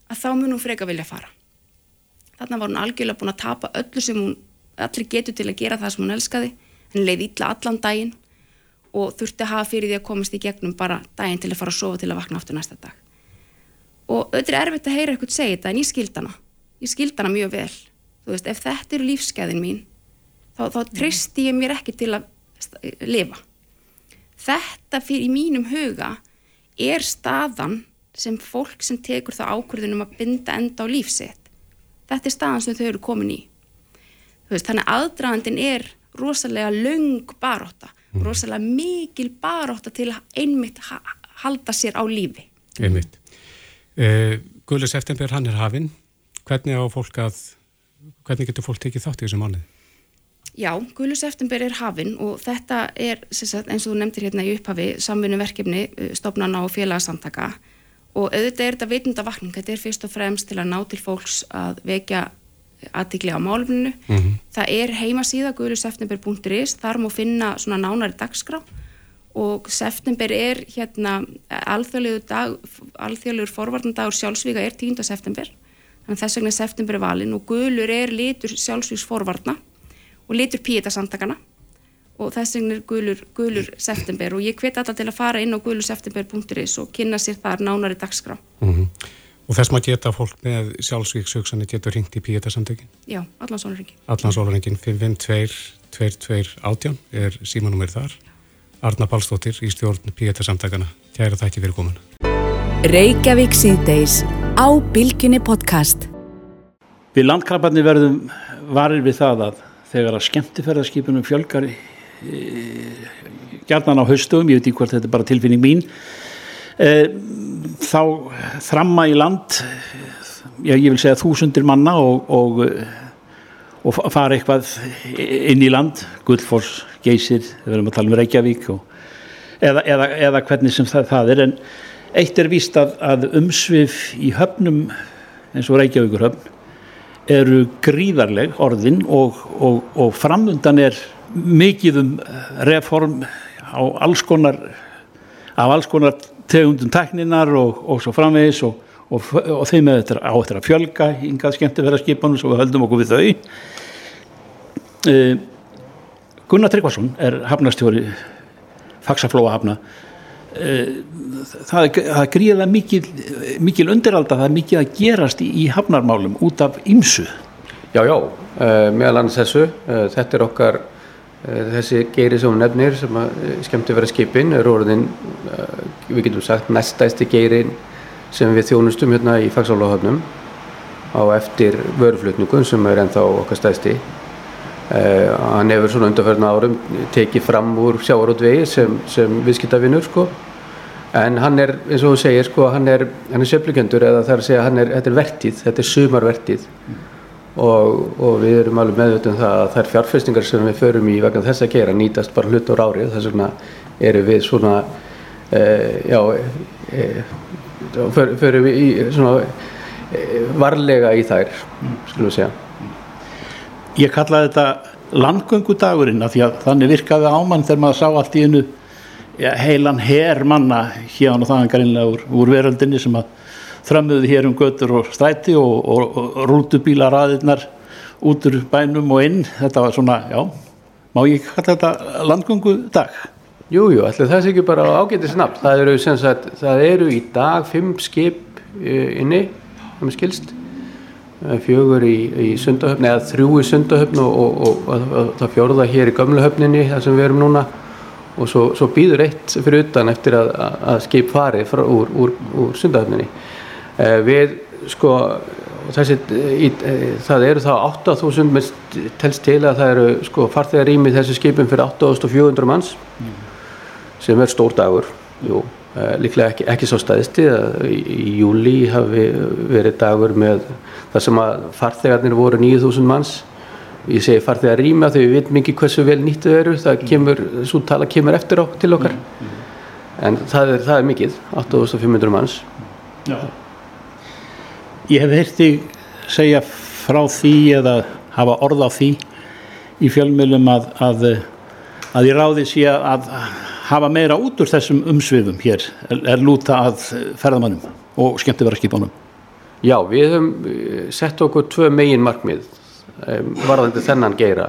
að þá mun hún freka vilja fara. Þarna var hún algjörlega búin að tapa öllu sem hún allir getur til að gera það sem hún elskaði. Henni leiði illa allan daginn og þurfti að hafa fyrir því að komast í gegnum bara daginn til að fara að sofa til að vakna áttur næsta dag. Og auðvitað er erfitt að heyra eitthvað segja þetta en ég skild hana. Ég skild hana mjög vel. Þú veist, ef þetta eru lífskeiðin mín þá, þá tristi ég mér ekki til að lifa. Þetta fyrir í mínum huga er staðan sem fólk sem tekur það ákvörðunum að binda enda á lífsitt þetta er staðan sem þau eru komin í veist, þannig aðdragandin er rosalega laung baróta mm. rosalega mikil baróta til einmitt ha halda sér á lífi. Einmitt. Eh, Guðlu september hann er hafinn. Hvernig á fólk að hvernig getur fólk tekið þátt í þessu mánuði? Já, Guðlu september er hafinn og þetta er sagt, eins og þú nefndir hérna í upphafi samfunnu verkefni eh, stofnana og félagsamtaka og auðvitað er þetta veitundavakning, þetta er fyrst og fremst til að ná til fólks að vekja aðtikli á máluminu. Mm -hmm. Það er heimasíða guðluseftember.is, þar má finna svona nánari dagskrá og september er hérna alþjóðlegur forvartandagur sjálfsvíka er 10. september, þannig þess vegna september er valin og guðlur er litur sjálfsvíks forvartna og litur píetasamtakana og þess vegna er gulur, gulur september og ég hveti alltaf til að fara inn á gulurseptember.is og kynna sér þar nánari dagskrá. Mm -hmm. Og þess maður geta fólk með sjálfsvíkshugsanir getur ringt í píetasamtökin? Já, allan sólurringin. Allan sólurringin, 552-2218 er símanúmer þar. Arna Pálsdóttir í stjórn píetasamtakana. Kæra þætti fyrir komuna. Reykjavík síðdeis á Bilginni podcast. Við landkrabarni verðum varir við það að þegar að skemmtifærðarskipunum fjölgar gjarnan á haustugum, ég veit ekki hvort þetta er bara tilfinning mín þá þramma í land já, ég vil segja þúsundir manna og, og, og fara eitthvað inn í land Guldfors, Geysir, við verðum að tala um Reykjavík og, eða, eða, eða hvernig sem það, það er. En eitt er víst að, að umsvið í höfnum eins og Reykjavíkur höfn eru gríðarleg orðin og, og, og framundan er mikið um reform á alls konar af alls konar tegundum tekninar og, og svo framvegis og, og, og þeim er þetta á þetta að fjölga yngað skemmt að vera skipanum svo við höldum okkur við þau. Uh, Gunnar Tryggvason er hafnastjóri fagsaflóa hafna uh, það það gríðilega mikil, mikil undiralda, það er mikil að gerast í, í hafnarmálum út af ymsu Já, já, uh, meðal annars þessu. Þetta er okkar þessi geiri sem nefnir sem skemmt að vera skipin er orðin við getum sagt næstæsti geirin sem við þjónustum hérna í fagsálahöfnum á eftir vöruflutningum sem er ennþá okkar stæsti Uh, hann hefur svona undanferðna árum tekið fram úr sjáarótvegi sem, sem viðskiptavinnur sko. En hann er, eins og þú segir sko hann er, hann er söflugjendur eða það er að segja hann er, þetta er vertíð, þetta er sumarvertíð. Mm. og, og við erum alveg meðvöldum það að er fjárfestingar sem við förum í vegna þess að gera nýtast bara hlut á rárið þess vegna eru við svona já uh, förum við í svona varlega í þær skulum segja Ég kallaði þetta landgöngudagurinn af því að þannig virkaði ámann þegar maður sá allt í ja, heilan her manna hérna og þaðan garinlega úr, úr veröldinni sem að þrömmuði hér um götur og stræti og, og, og rútubílaraðirnar út úr bænum og inn þetta var svona, já, má ég kalla þetta landgöngudag? Jújú, allir það sé ekki bara ágætið snabbt það eru, sagt, það eru í dag fimm skip eh, inni, það með skilst fjögur í, í sundahöfn eða þrjú í sundahöfn og, og, og, og það fjórða hér í gamlehöfninni þar sem við erum núna. Og svo, svo býður eitt fyrir utan eftir að, að skip fari frá, úr, úr, úr sundahöfninni. Eh, við sko þessi, í, það eru þá 8000 mest telst til að það eru sko farþegar rými þessi skipin fyrir 8400 manns. Mm. Sem er stór dagur jú Eh, líklega ekki, ekki svo staðisti að í, í júli hafi verið dagur með það sem að farþegarnir voru 9000 manns ég segi farþegar rýma þegar við veitum ekki hversu vel nýttu eru það kemur, svo tala kemur eftir á til okkar mm, mm. en það er, það er mikið 8500 manns Já. Ég hef heyrti segja frá því eða hafa orð á því í fjölmjölum að að, að ég ráði sé að hafa meira út úr þessum umsviðum hér er lúta að ferðamannum og skemmtiverðarskipunum? Já, við höfum eh, sett okkur tvö megin markmið varðandi þennan geira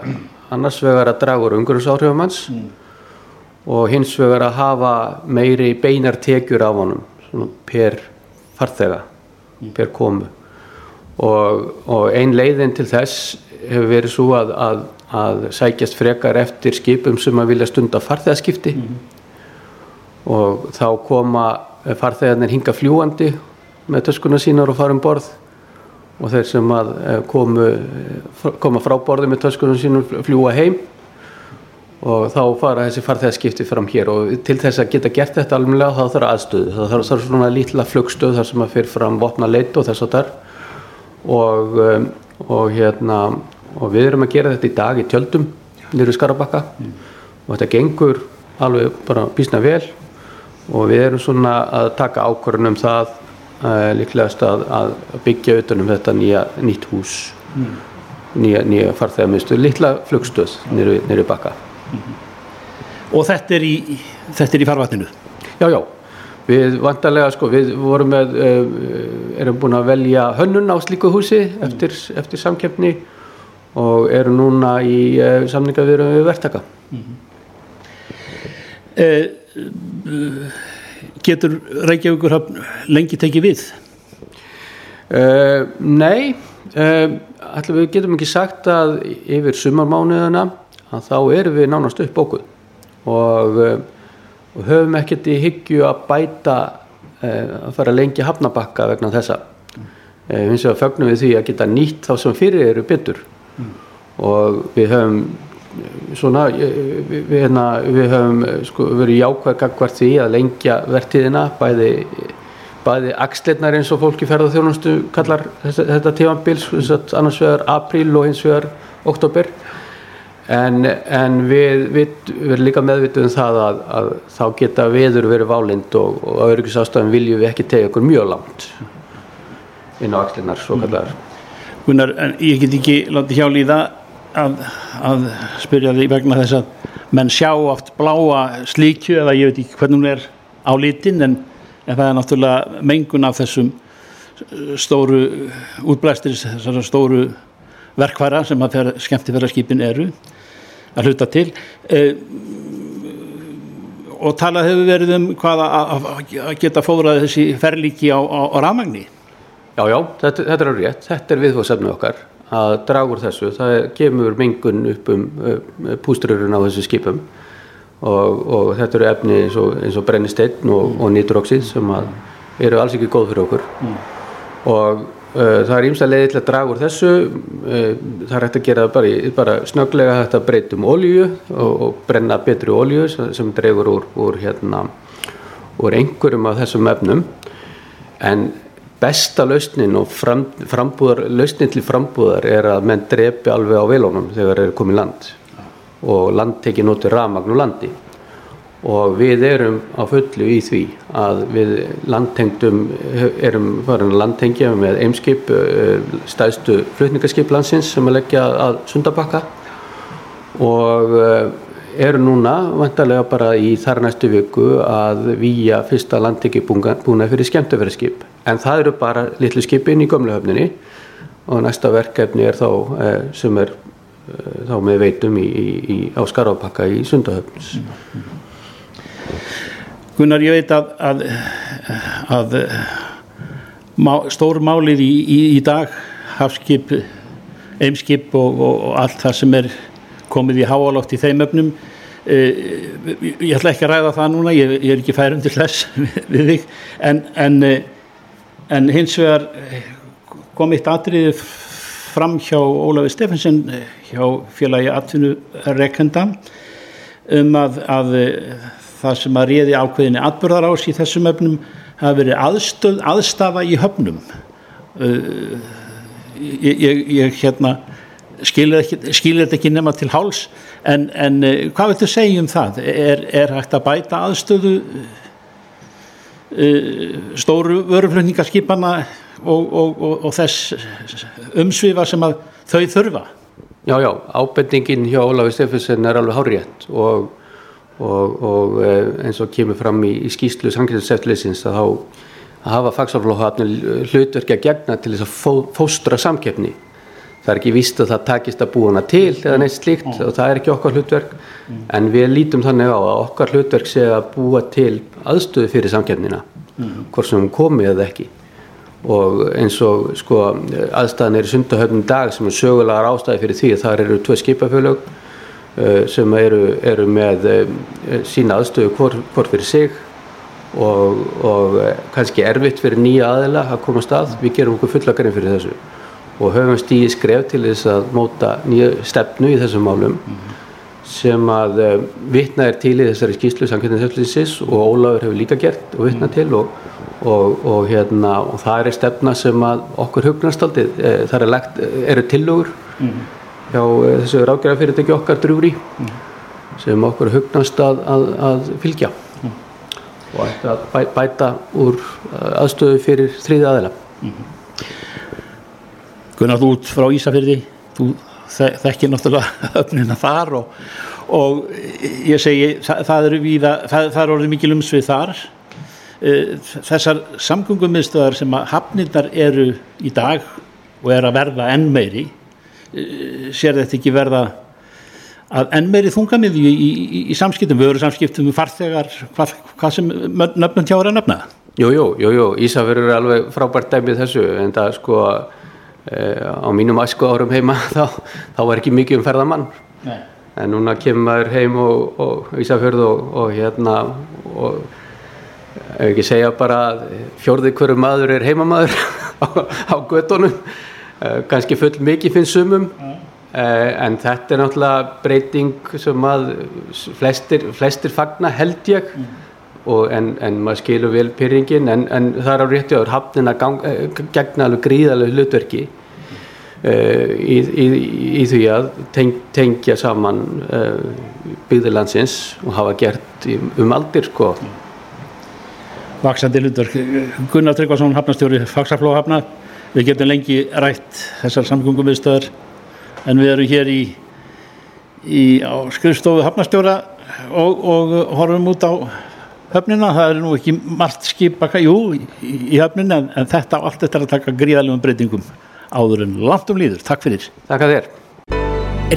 annars vegar að draga úr umhverjusáhrifumanns mm. og hins vegar að hafa meiri beinar tekjur af honum per farþega, mm. per komu og, og ein leiðin til þess hefur verið svo að, að að sækjast frekar eftir skipum sem að vilja stunda farþegarskipti mm -hmm. og þá koma farþegarnir hinga fljúandi með töskuna sínar og fara um borð. Og þeir sem að eh, komu, eh, koma frá borði með töskuna sínum fljúa heim. Og þá fara þessi farþegarskipti fram hér. Og til þess að geta gert þetta alveg þá þarf aðstöðu, þá þarf svona lítla flugstöð þar sem að fyrir fram vopna leitt og þess að þar og, eh, og hérna og við erum að gera þetta í dag í tjöldum nýru Skarabakka mm. og þetta gengur alveg bara bísna vel og við erum svona að taka ákvörðunum það uh, líklegast að, að byggja utanum þetta nýja nýtt hús mm. nýja, nýja farþegarmiðstöð, litla flugstöð nýru, nýru bakka mm. Og þetta er í, þetta er í farvatninu? Já, já Við vantarlega sko, við vorum með, uh, erum búin að velja hönnun á slíku húsi eftir, eftir samkjöfni og eru núna í uh, samningaviðurum við verktaka mm -hmm. eh, Getur Reykjavíkur lengi tekið við? Eh, nei eh, allir við getum ekki sagt að yfir sumarmánuðina að þá erum við nánast upp bókuð og, eh, og höfum ekkert í hyggju að bæta eh, að fara lengi hafnabakka vegna þessa finnst ég að fögnum við því að geta nýtt þá sem fyrir eru byttur mm. og við höfum svona við, við, hérna, við höfum sko, verið jákvæð gagvart því að lengja vertiðina bæði bæði axleirnar eins og fólki ferða þjónustu kallar þetta, þetta tímanbils annars vegar apríl og hins vegar oktober en, en við, við, erum líka meðvituð um það að, að þá geta viður verið válind og, á öryggisástöðum viljum við ekki tegja okkur mjög langt inn á axleirnar svo kallar mm. Gunnar, en ég get ekki látið hjá líða að, að spyrja því vegna þess að menn sjá oft bláa slíkju eða ég veit ekki hvernig hún er á litin en, en það er náttúrulega mengun af þessum stóru útblæstir þessar stóru verkværa sem að skemmtifæraskipin eru að hluta til. E, og talað hefur verið um hvað að, að geta fóðrað þessi ferlíki á, á, á rafmagni Já, já, þetta, þetta er rétt, þetta er viðfóðsefnu okkar að draga úr þessu, það kemur mingun upp um uh, pústrurinn á þessu skipum. Og, og þetta eru efni eins og, og brennisteinn og, og nitróksið sem eru alls ekki góð fyrir okkur. Mm. og uh, það er ímst að leiði til að draga úr þessu. Uh, það er hægt að gera bara, bara snöglega hægt að breytum ólíu og brenna betri ólíu sem dregur úr, úr hérna úr einhverjum af þessum efnum. En besta lausnin og fram, frambúðar, lausnin til frambúðar er að menn drepi alveg á velónum þegar þeir eru komið land. Og land tekið nótið ramagn og landi. Og við erum á fullu í því að við landtengdum erum farin að landtengja með eimskip eh, stæðstu flutningarskip landsins sem að leggja að sundabakka. Og eh, eru núna vantarlega bara í þar næstu viku að výja fyrsta landteki búna fyrir skemmtöfverðskip en það eru bara litlu skipin í gömluhöfninni og næsta verkefni er þá eh, sem er eh, þá með veitum í, í, á Skarafpakka í Sundahöfns Gunnar ég veit að, að, að má, stór málið í, í dag hafskip, eimskip og, og, allt það sem er komið í háalátt í þeim öfnum eh, ég ætla ekki að ræða það núna ég, ég er ekki færum til þess við þig. En, en en hins vegar eh, kom eitt atriðið fram hjá Ólafi Stefansson eh, hjá félagi atvinnureikenda um að, að eh, það sem að réði ákveðinni atbyrðar ás í þessum öfnum hafi verið aðstöð, aðstafa í höfnum. Ég, ég, ég hérna skilir þetta ekki nema til háls. En, en hvað viltu segja um það? Er, er hægt að bæta aðstöðu Uh, stóru vöruflutningarskipana og, og, og, og þess umsvifa sem að þau þurfa. Já, já, ábendingin hjá Ólafi Steffensen er alveg hárétt og, eh, eins og kemur fram í, í skýslu samkynnseftleysins að að hafa fagsaflóhafnir hlutverki að gegna til þess að fó, fóstra samkeppni það er ekki víst að það takist að búa hana til eða neitt slíkt og það er ekki okkar hlutverk. Mm. en við lítum þannig á að okkar hlutverk sé að búa til aðstöðu fyrir samkjöfnina mm. hvort sem hún komi eða ekki. Og eins og sko aðstæðan er í sundahöfnum dag sem er sögulegar ástæði fyrir því það eru tvei skipafölög uh, sem eru, eru með uh, sína aðstöðu hvort, hvort fyrir sig og, og uh, kannski erfitt fyrir nýja aðila að koma stað, við gerum okkur fullakarinn fyrir þessu og höfum stíði skref til þess að móta nýja stefnu í þessum málum mm -hmm. sem að uh, vitna er til í þessari skýslu samkvæmdinsheflinsins og Ólafur hefur líka gert og vitna mm -hmm. til og, og, og, hérna, og það er stefna sem að okkur hugnastaldi uh, eh, það er lagt, uh, eru tillögur mm -hmm. hjá þessu rákjærafyrirtæki okkar drúri sem okkur hugnast að, að, að fylgja og ætti að bæ, bæta úr aðstöðu fyrir þrýði aðeila Gunnar, þú út frá Ísafjörði, þú þekkir náttúrulega öfnina þar og, og ég segi, það, það eru víða, það, það er orðið mikil umsvið þar. Eh, þessar samgöngumiðstöðar sem að hafnindar eru í dag og er að verða enn meiri, eh, sér þetta ekki verða að enn meiri þungamið í, í, í, í samskiptum, við verum samskiptum farþegar, hvað, hvað sem nöfnum tjára nöfna? Jú, jú, jú, jú, Ísafjörður er alveg frábært dæmið þessu en það sko að á mínum æsku árum heima þá, þá var ekki mikið um ferðamann. Nei. en núna kemur maður heim og, og Ísafjörð og, og hérna og ef ekki segja bara fjörði hverju maður er heimamaður á, á göttunum eh, kannski full mikið finnst sumum. En þetta er náttúrulega breyting sem að flestir, flestir fagna held ég. Mm. En, en maður skilur vel pyrringin en, en það er á rétti áður. Hafnin að gegna alveg gríðarlega hlutverki uh, í, í, í því að teng, tengja saman uh, byggðilandsins og hafa gert um aldir sko. Vaksandi hlutverk. Gunnar Tryggvason, hafnastjóri Faxaflóhafna við getum lengi rætt þessar samgöngum viðstöðar en við erum hér í, í skrifstofu hafnastjóra og, og horfum út á höfnina, það er nú ekki margt skipaka, jú, í, höfnina en, en þetta allt þetta er að taka gríðalegum breytingum áður en langt um líður. Takk fyrir. Takk að þér.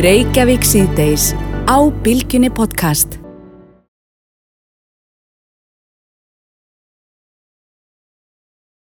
Reykjavík síðdeis á Bilginni podcast.